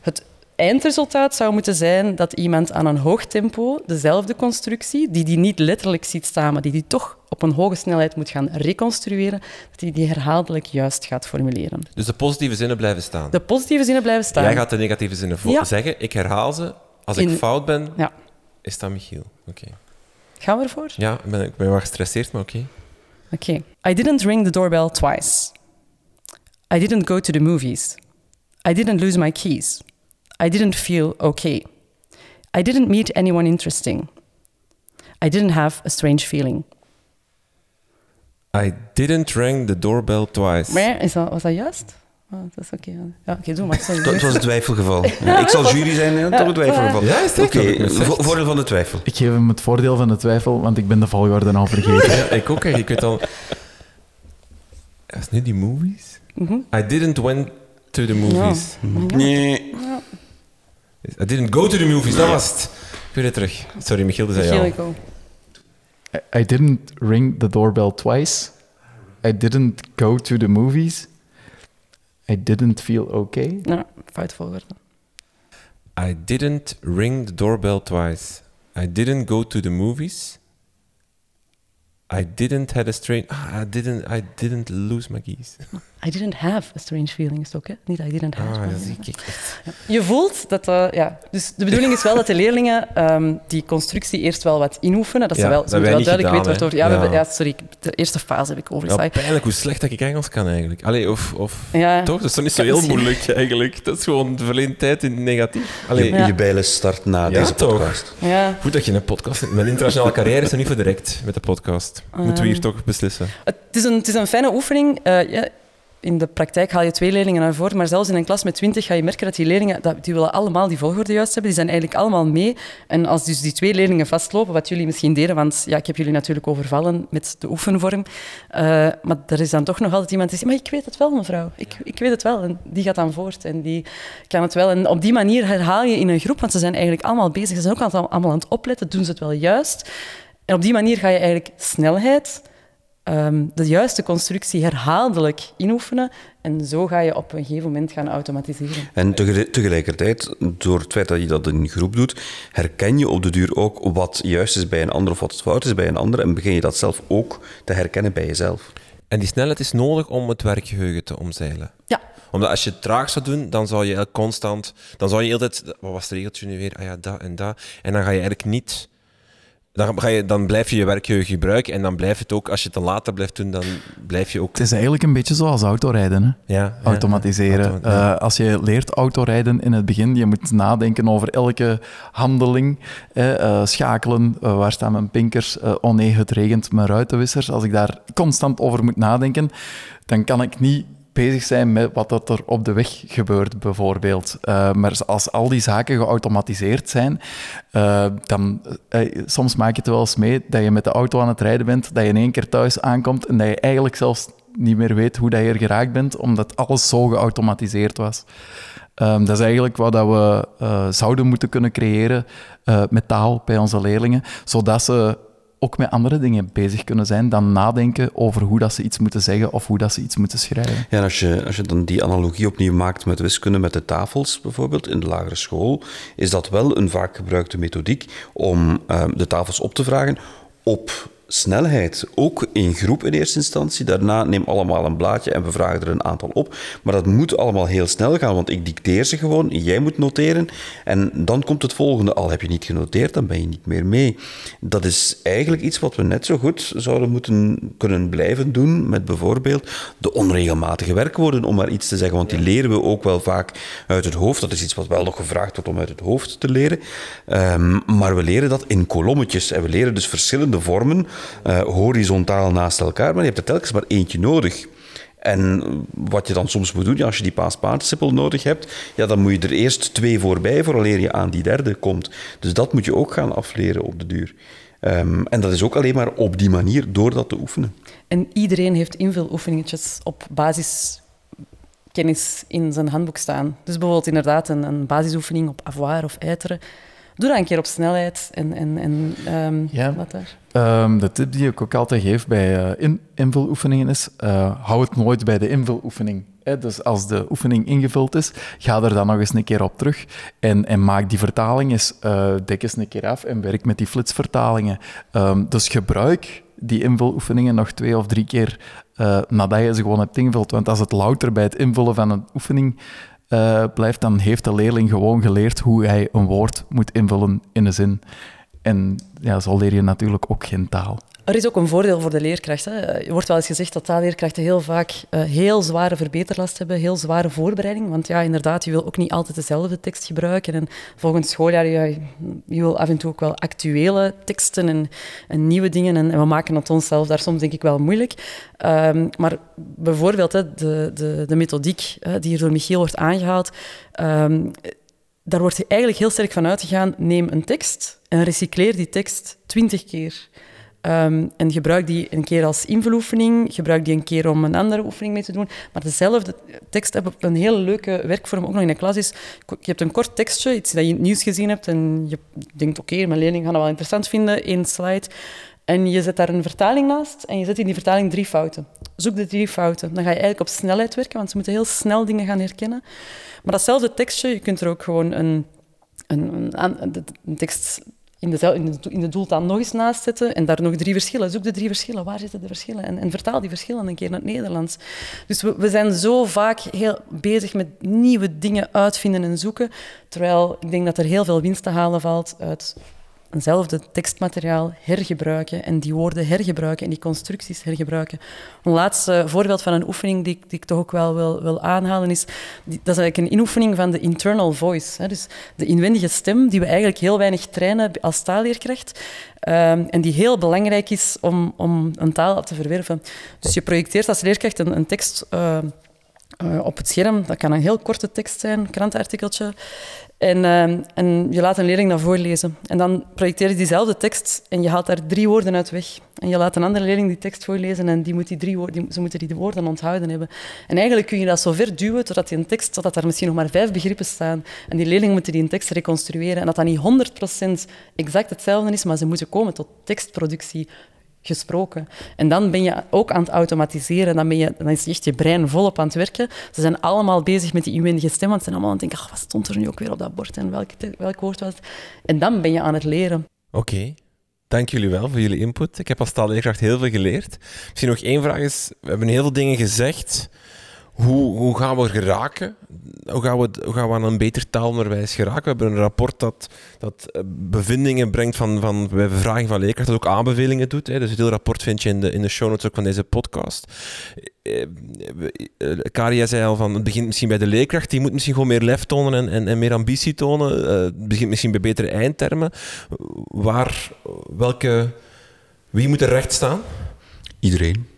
Het eindresultaat zou moeten zijn dat iemand aan een hoog tempo dezelfde constructie, die die niet letterlijk ziet staan, maar die die toch op een hoge snelheid moet gaan reconstrueren, dat hij die herhaaldelijk juist gaat formuleren. Dus de positieve zinnen blijven staan. De positieve zinnen blijven staan. Jij gaat de negatieve zinnen Ja. zeggen. Ik herhaal ze. Als ik fout ben, Ja. is dat Michiel. Oké. Gaan we ervoor? Ja, ik ben, ik ben wel gestresseerd, maar oké. Okay. I didn't ring the doorbell twice. I didn't go to the movies. I didn't lose my keys. I didn't feel okay. I didn't meet anyone interesting. I didn't have a strange feeling. I didn't ring the doorbell twice. Maar is dat, was dat juist? Oh, dat is oké. Ja, oké, doe maar. Sorry. Het was een twijfelgeval. Ja, ik zal jury zijn, hè, toch een twijfelgeval. Ja, is? Oké, voordeel van de twijfel. Ik geef hem het voordeel van de twijfel, want ik ben de volgorde al vergeten. Ja, ik ook. Ik weet al... Was het nu die movies? Mhm. I didn't went to the movies. Nee. I didn't go to the movies, dat was het. Ik het terug. Sorry, Michiel, dat zei Michiel, I, I didn't ring the doorbell twice. I didn't go to the movies. I didn't feel okay. Ja, fout volgorde. I didn't ring the doorbell twice. I didn't go to the movies. I didn't had a strange... I didn't, I didn't lose my keys. I didn't have a strange feeling, is het ook, hè? Niet I didn't have. Ah, zie ik. Je voelt dat... eh, ja. Dus de bedoeling is wel dat de leerlingen ehm, die constructie eerst wel wat inoefenen. Dat ze wel, dat ze moeten wel niet duidelijk gedaan, weten waardoor... Ja, sorry, de eerste fase heb ik Ja, overgeslagen. pijnlijk hoe slecht dat ik Engels kan eigenlijk. Allee, of... of Ja. Toch? Dat is toch niet zo heel moeilijk eigenlijk. Dat is gewoon de verleden tijd in het negatief. Allee, Je, Ja. je bijles start na Ja, deze toch. podcast. Ja. Goed dat je een podcast... Mijn internationale carrière is nog niet voor direct met de podcast. Moeten we hier toch beslissen? Het is een, het is een fijne oefening. Uh, ja, in de praktijk haal je twee leerlingen naar voren, maar zelfs in een klas met twintig ga je merken dat die leerlingen, dat, die willen allemaal die volgorde juist hebben. Die zijn eigenlijk allemaal mee. En als dus die twee leerlingen vastlopen, wat jullie misschien deden, want ja, ik heb jullie natuurlijk overvallen met de oefenvorm, uh, maar er is dan toch nog altijd iemand die zegt, maar ik weet het wel, mevrouw. Ik, ik weet het wel. En die gaat dan voort en die kan het wel. En op die manier herhaal je in een groep, want ze zijn eigenlijk allemaal bezig. Ze zijn ook allemaal aan het opletten, doen ze het wel juist. En op die manier ga je eigenlijk snelheid Ehm, de juiste constructie herhaaldelijk inoefenen. En zo ga je op een gegeven moment gaan automatiseren. En tegelijkertijd, door het feit dat je dat in een groep doet, herken je op de duur ook wat juist is bij een ander of wat fout is bij een ander. En begin je dat zelf ook te herkennen bij jezelf. En die snelheid is nodig om het werkgeheugen te omzeilen. Ja. Omdat als je het traag zou doen, dan zou je constant... Dan zou je altijd... Wat was het regeltje nu weer? Ah ja, dat en dat. En dan ga je eigenlijk niet dan, ga je, dan blijf je je werkgeheugen gebruiken en dan blijft het ook, als je het dan later blijft doen, dan blijf je ook... Het is eigenlijk een beetje zoals autorijden, hè? Ja, Automatiseren. Eh, als je leert autorijden in het begin, je moet nadenken over elke handeling. Uh, schakelen, eh, waar staan mijn pinkers? oh nee, het regent, mijn ruitenwissers. Als ik daar constant over moet nadenken, dan kan ik niet bezig zijn met wat er op de weg gebeurt, bijvoorbeeld. Uh, maar als al die zaken geautomatiseerd zijn, uh, dan uh, soms maak je het wel eens mee dat je met de auto aan het rijden bent, dat je in één keer thuis aankomt en dat je eigenlijk zelfs niet meer weet hoe dat je er geraakt bent, omdat alles zo geautomatiseerd was. Um, dat is eigenlijk wat dat we zouden moeten kunnen creëren met taal bij onze leerlingen, zodat ze ook met andere dingen bezig kunnen zijn dan nadenken over hoe dat ze iets moeten zeggen of hoe dat ze iets moeten schrijven. Ja, als je, als je dan die analogie opnieuw maakt met wiskunde, met de tafels bijvoorbeeld in de lagere school, is dat wel een vaak gebruikte methodiek om uh, de tafels op te vragen op snelheid, ook in groep in eerste instantie. Daarna neem allemaal een blaadje en we vragen er een aantal op. Maar dat moet allemaal heel snel gaan, want ik dicteer ze gewoon, jij moet noteren. En dan komt het volgende, al heb je niet genoteerd, dan ben je niet meer mee. Dat is eigenlijk iets wat we net zo goed zouden moeten kunnen blijven doen met bijvoorbeeld de onregelmatige werkwoorden, om maar iets te zeggen, want die leren we ook wel vaak uit het hoofd. Dat is iets wat wel nog gevraagd wordt om uit het hoofd te leren. Um, maar we leren dat in kolommetjes en we leren dus verschillende vormen uh, horizontaal naast elkaar, maar je hebt er telkens maar eentje nodig. En wat je dan soms moet doen, als je die paas-participle nodig hebt, ja, dan moet je er eerst twee voorbij vooraleer je aan die derde komt. Dus dat moet je ook gaan afleren op de duur. Um, en dat is ook alleen maar op die manier, door dat te oefenen. En iedereen heeft invuloefeningetjes op basis kennis in zijn handboek staan. Dus bijvoorbeeld inderdaad een, een basisoefening op avoir of eiteren. Doe dat een keer op snelheid en, en, en um, ja. wat daar. Um, de tip die ik ook altijd geef bij uh, in, invuloefeningen is, uh, hou het nooit bij de invuloefening. Hè? Dus als de oefening ingevuld is, ga er dan nog eens een keer op terug en, en maak die vertaling eens, uh, dek eens een keer af en werk met die flitsvertalingen. Um, dus gebruik die invuloefeningen nog twee of drie keer uh, nadat je ze gewoon hebt ingevuld. Want als het louter bij het invullen van een oefening uh, blijft, dan heeft de leerling gewoon geleerd hoe hij een woord moet invullen in een zin. En ja, zo leer je natuurlijk ook geen taal. Er is ook een voordeel voor de leerkracht. Er wordt wel eens gezegd dat taalleerkrachten heel vaak uh, heel zware verbeterlast hebben, heel zware voorbereiding. Want ja, inderdaad, je wil ook niet altijd dezelfde tekst gebruiken. En volgend schooljaar, ja, je wil af en toe ook wel actuele teksten en, nieuwe dingen. En, en, we maken het onszelf daar soms denk ik wel moeilijk. Um, maar bijvoorbeeld hè, de, de, de methodiek hè, die hier door Michiel wordt aangehaald, um, daar wordt eigenlijk heel sterk van uitgegaan, neem een tekst en recycleer die tekst twintig keer. Um, en gebruik die een keer als invuloefening, gebruik die een keer om een andere oefening mee te doen. Maar dezelfde tekst heb een hele leuke werkvorm, ook nog in de klas, is je hebt een kort tekstje, iets dat je in het nieuws gezien hebt en je denkt, oké, mijn leerling gaat dat wel interessant vinden, één slide. En je zet daar een vertaling naast en je zet in die vertaling drie fouten. Zoek de drie fouten. Dan ga je eigenlijk op snelheid werken, want ze moeten heel snel dingen gaan herkennen. Maar datzelfde tekstje, je kunt er ook gewoon een, een, een tekst in de, in, doeltaal nog eens naast zetten en daar nog drie verschillen. Zoek de drie verschillen. Waar zitten de verschillen? En, en vertaal die verschillen een keer naar het Nederlands. Dus we, we, zijn zo vaak heel bezig met nieuwe dingen uitvinden en zoeken, terwijl ik denk dat er heel veel winst te halen valt uit eenzelfde tekstmateriaal hergebruiken en die woorden hergebruiken en die constructies hergebruiken. Een laatste voorbeeld van een oefening die, die ik toch ook wel wil, wil aanhalen is, dat is eigenlijk een inoefening van de internal voice. Hè, dus de inwendige stem die we eigenlijk heel weinig trainen als taalleerkracht. Um, en die heel belangrijk is om, om een taal te verwerven. Dus je projecteert als leerkracht een, een tekst uh, uh, op het scherm. Dat kan een heel korte tekst zijn, een krantenartikeltje. En, uh, en je laat een leerling dat voorlezen. En dan projecteer je diezelfde tekst en je haalt daar drie woorden uit weg. En je laat een andere leerling die tekst voorlezen en die moet die drie woorden, ze moeten die woorden onthouden hebben. En eigenlijk kun je dat zo ver duwen totdat die een tekst, totdat er misschien nog maar vijf begrippen staan. En die leerlingen moeten die een tekst reconstrueren. En dat dat niet 100% exact hetzelfde is, maar ze moeten komen tot tekstproductie gesproken. En dan ben je ook aan het automatiseren. Dan, ben je, dan is echt je brein volop aan het werken. Ze zijn allemaal bezig met die inwendige stem, want ze zijn allemaal aan het denken, ach, wat stond er nu ook weer op dat bord en welk, welk woord was het? En dan ben je aan het leren. Oké. Dank jullie wel voor jullie input. Ik heb als taalleerkracht heel veel geleerd. Misschien nog één vraag is, we hebben heel veel dingen gezegd. Hoe, hoe gaan we geraken? Hoe gaan we, hoe gaan we aan een beter taalonderwijs geraken? We hebben een rapport dat, dat eh, bevindingen brengt van, van bij bevraging van leerkrachten, dat ook aanbevelingen doet. Hè. Dus het hele rapport vind je in de, in de show notes ook van deze podcast. Eh, eh, Karia zei al van, het begint misschien bij de leerkracht, die moet misschien gewoon meer lef tonen en, en, en meer ambitie tonen. het begint misschien bij betere eindtermen. Waar, welke, wie moet er recht staan? Iedereen.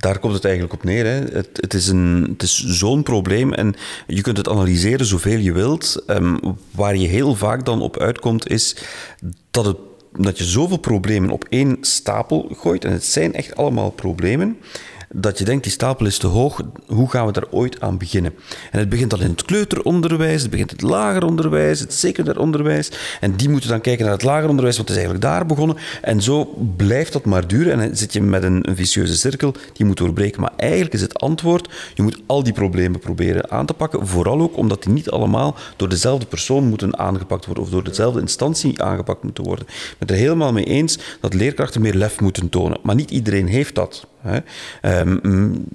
Daar komt het eigenlijk op neer. Hè. Het, het, is, een, het is zo'n probleem en je kunt het analyseren zoveel je wilt. Um, waar je heel vaak dan op uitkomt is dat, het, dat je zoveel problemen op één stapel gooit. En het zijn echt allemaal problemen dat je denkt, die stapel is te hoog, hoe gaan we daar ooit aan beginnen? En het begint dan in het kleuteronderwijs, het begint het lager onderwijs, het secundair onderwijs, en die moeten dan kijken naar het lager onderwijs, want is eigenlijk daar begonnen. En zo blijft dat maar duren en dan zit je met een, een vicieuze cirkel, die moet doorbreken. Maar eigenlijk is het antwoord, je moet al die problemen proberen aan te pakken, vooral ook omdat die niet allemaal door dezelfde persoon moeten aangepakt worden of door dezelfde instantie aangepakt moeten worden. Ik ben het er helemaal mee eens dat leerkrachten meer lef moeten tonen, maar niet iedereen heeft dat. Hè. Um,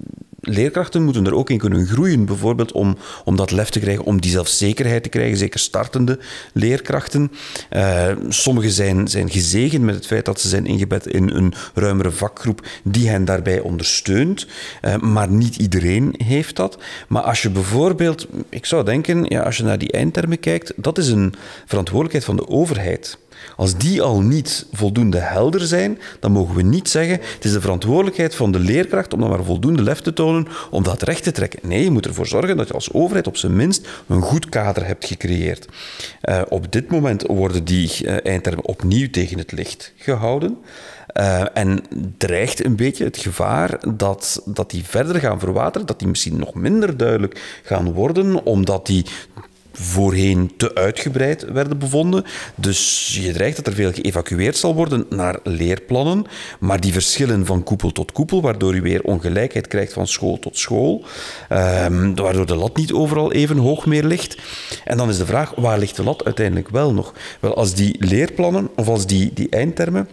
leerkrachten moeten er ook in kunnen groeien, bijvoorbeeld om, om dat lef te krijgen, om die zelfzekerheid te krijgen, zeker startende leerkrachten. Uh, sommigen zijn, zijn gezegend met het feit dat ze zijn ingebed in een ruimere vakgroep die hen daarbij ondersteunt, uh, maar niet iedereen heeft dat. Maar als je bijvoorbeeld, ik zou denken, ja, als je naar die eindtermen kijkt, dat is een verantwoordelijkheid van de overheid. Als die al niet voldoende helder zijn, dan mogen we niet zeggen het is de verantwoordelijkheid van de leerkracht om dan maar voldoende lef te tonen om dat recht te trekken. Nee, je moet ervoor zorgen dat je als overheid op zijn minst een goed kader hebt gecreëerd. Uh, op dit moment worden die uh, eindtermen opnieuw tegen het licht gehouden. Uh, en dreigt een beetje het gevaar dat, dat die verder gaan verwateren, dat die misschien nog minder duidelijk gaan worden, omdat die voorheen te uitgebreid werden bevonden. Dus je dreigt dat er veel geëvacueerd zal worden naar leerplannen, maar die verschillen van koepel tot koepel, waardoor je weer ongelijkheid krijgt van school tot school, um, waardoor de lat niet overal even hoog meer ligt. En dan is de vraag, waar ligt de lat uiteindelijk wel nog? Wel, als die leerplannen, of als die, die eindtermen...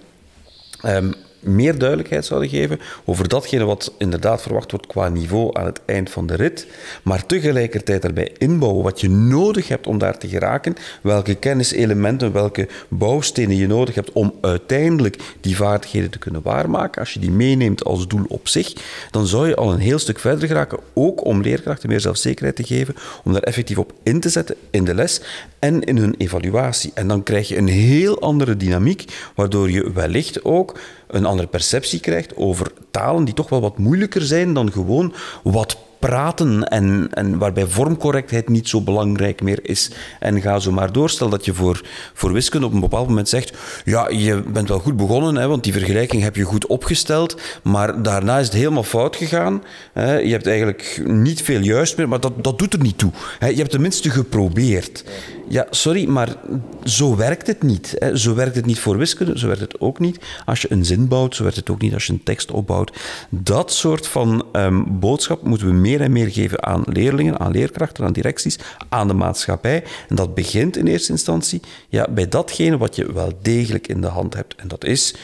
Um, meer duidelijkheid zouden geven over datgene wat inderdaad verwacht wordt qua niveau aan het eind van de rit, maar tegelijkertijd daarbij inbouwen wat je nodig hebt om daar te geraken, welke kenniselementen, welke bouwstenen je nodig hebt om uiteindelijk die vaardigheden te kunnen waarmaken. Als je die meeneemt als doel op zich, dan zou je al een heel stuk verder geraken, ook om leerkrachten meer zelfzekerheid te geven, om daar effectief op in te zetten in de les en in hun evaluatie. En dan krijg je een heel andere dynamiek, waardoor je wellicht ook een andere perceptie krijgt over talen die toch wel wat moeilijker zijn dan gewoon wat praten en, en waarbij vormcorrectheid niet zo belangrijk meer is. En ga zo maar door. Stel dat je voor, voor wiskunde op een bepaald moment zegt, ja, je bent wel goed begonnen, hè, want die vergelijking heb je goed opgesteld, maar daarna is het helemaal fout gegaan. Hè. Je hebt eigenlijk niet veel juist meer, maar dat, dat doet er niet toe. Hè. Je hebt tenminste geprobeerd. Ja, sorry, maar zo werkt het niet. Hè. Zo werkt het niet voor wiskunde, zo werkt het ook niet als je een zin bouwt, zo werkt het ook niet als je een tekst opbouwt. Dat soort van um, boodschap moeten we meer meer en meer geven aan leerlingen, aan leerkrachten, aan directies, aan de maatschappij. En dat begint in eerste instantie ja, bij datgene wat je wel degelijk in de hand hebt. En dat is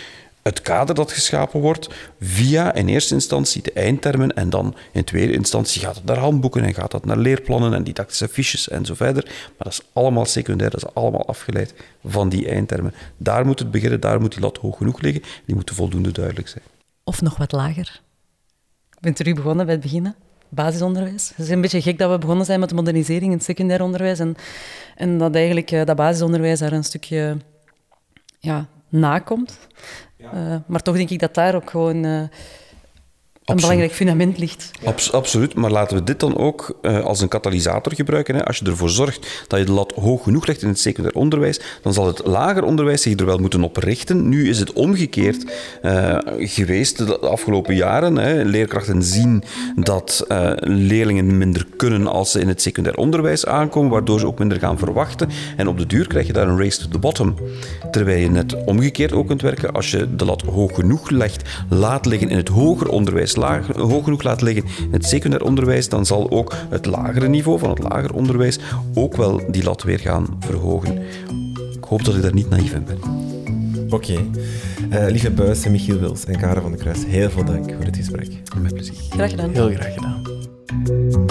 het kader dat geschapen wordt via in eerste instantie de eindtermen en dan in tweede instantie gaat het naar handboeken en gaat dat naar leerplannen en didactische fiches en zo verder. Maar dat is allemaal secundair, dat is allemaal afgeleid van die eindtermen. Daar moet het beginnen, daar moet die lat hoog genoeg liggen, die moeten voldoende duidelijk zijn. Of nog wat lager. Bent u begonnen bij het beginnen? basisonderwijs. Het is een beetje gek dat we begonnen zijn met de modernisering in het secundair onderwijs en, en dat eigenlijk uh, dat basisonderwijs daar een stukje ja, nakomt. Uh, maar toch denk ik dat daar ook gewoon uh, een belangrijk fundament ligt. absoluut, maar laten we dit dan ook uh, als een katalysator gebruiken. Hè. Als je ervoor zorgt dat je de lat hoog genoeg legt in het secundair onderwijs, dan zal het lager onderwijs zich er wel moeten op richten. Nu is het omgekeerd uh, geweest de afgelopen jaren. Hè. Leerkrachten zien dat uh, leerlingen minder kunnen als ze in het secundair onderwijs aankomen, waardoor ze ook minder gaan verwachten. En op de duur krijg je daar een race to the bottom. Terwijl je net omgekeerd ook kunt werken. Als je de lat hoog genoeg legt, laat liggen in het hoger onderwijs laag, hoog genoeg laat liggen in het secundair onderwijs, dan zal ook het lagere niveau van het lager onderwijs ook wel die lat weer gaan verhogen. Ik hoop dat ik daar niet naïef in ben. Oké. Okay. Uh, lieve Buis en Michiel Wils en Karen van der Kruis, heel veel dank voor dit gesprek. Met plezier. Graag gedaan. Heel graag gedaan.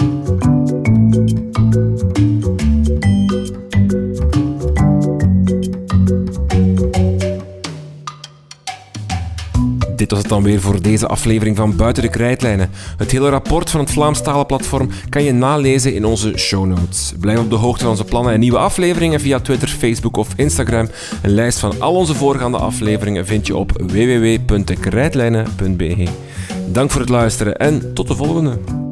Dan weer voor deze aflevering van Buiten de Krijtlijnen. Het hele rapport van het Vlaams Talenplatform kan je nalezen in onze show notes. Blijf op de hoogte van onze plannen en nieuwe afleveringen via Twitter, Facebook of Instagram. Een lijst van al onze voorgaande afleveringen vind je op www.dekrijtlijnen.be. Dank voor het luisteren en tot de volgende.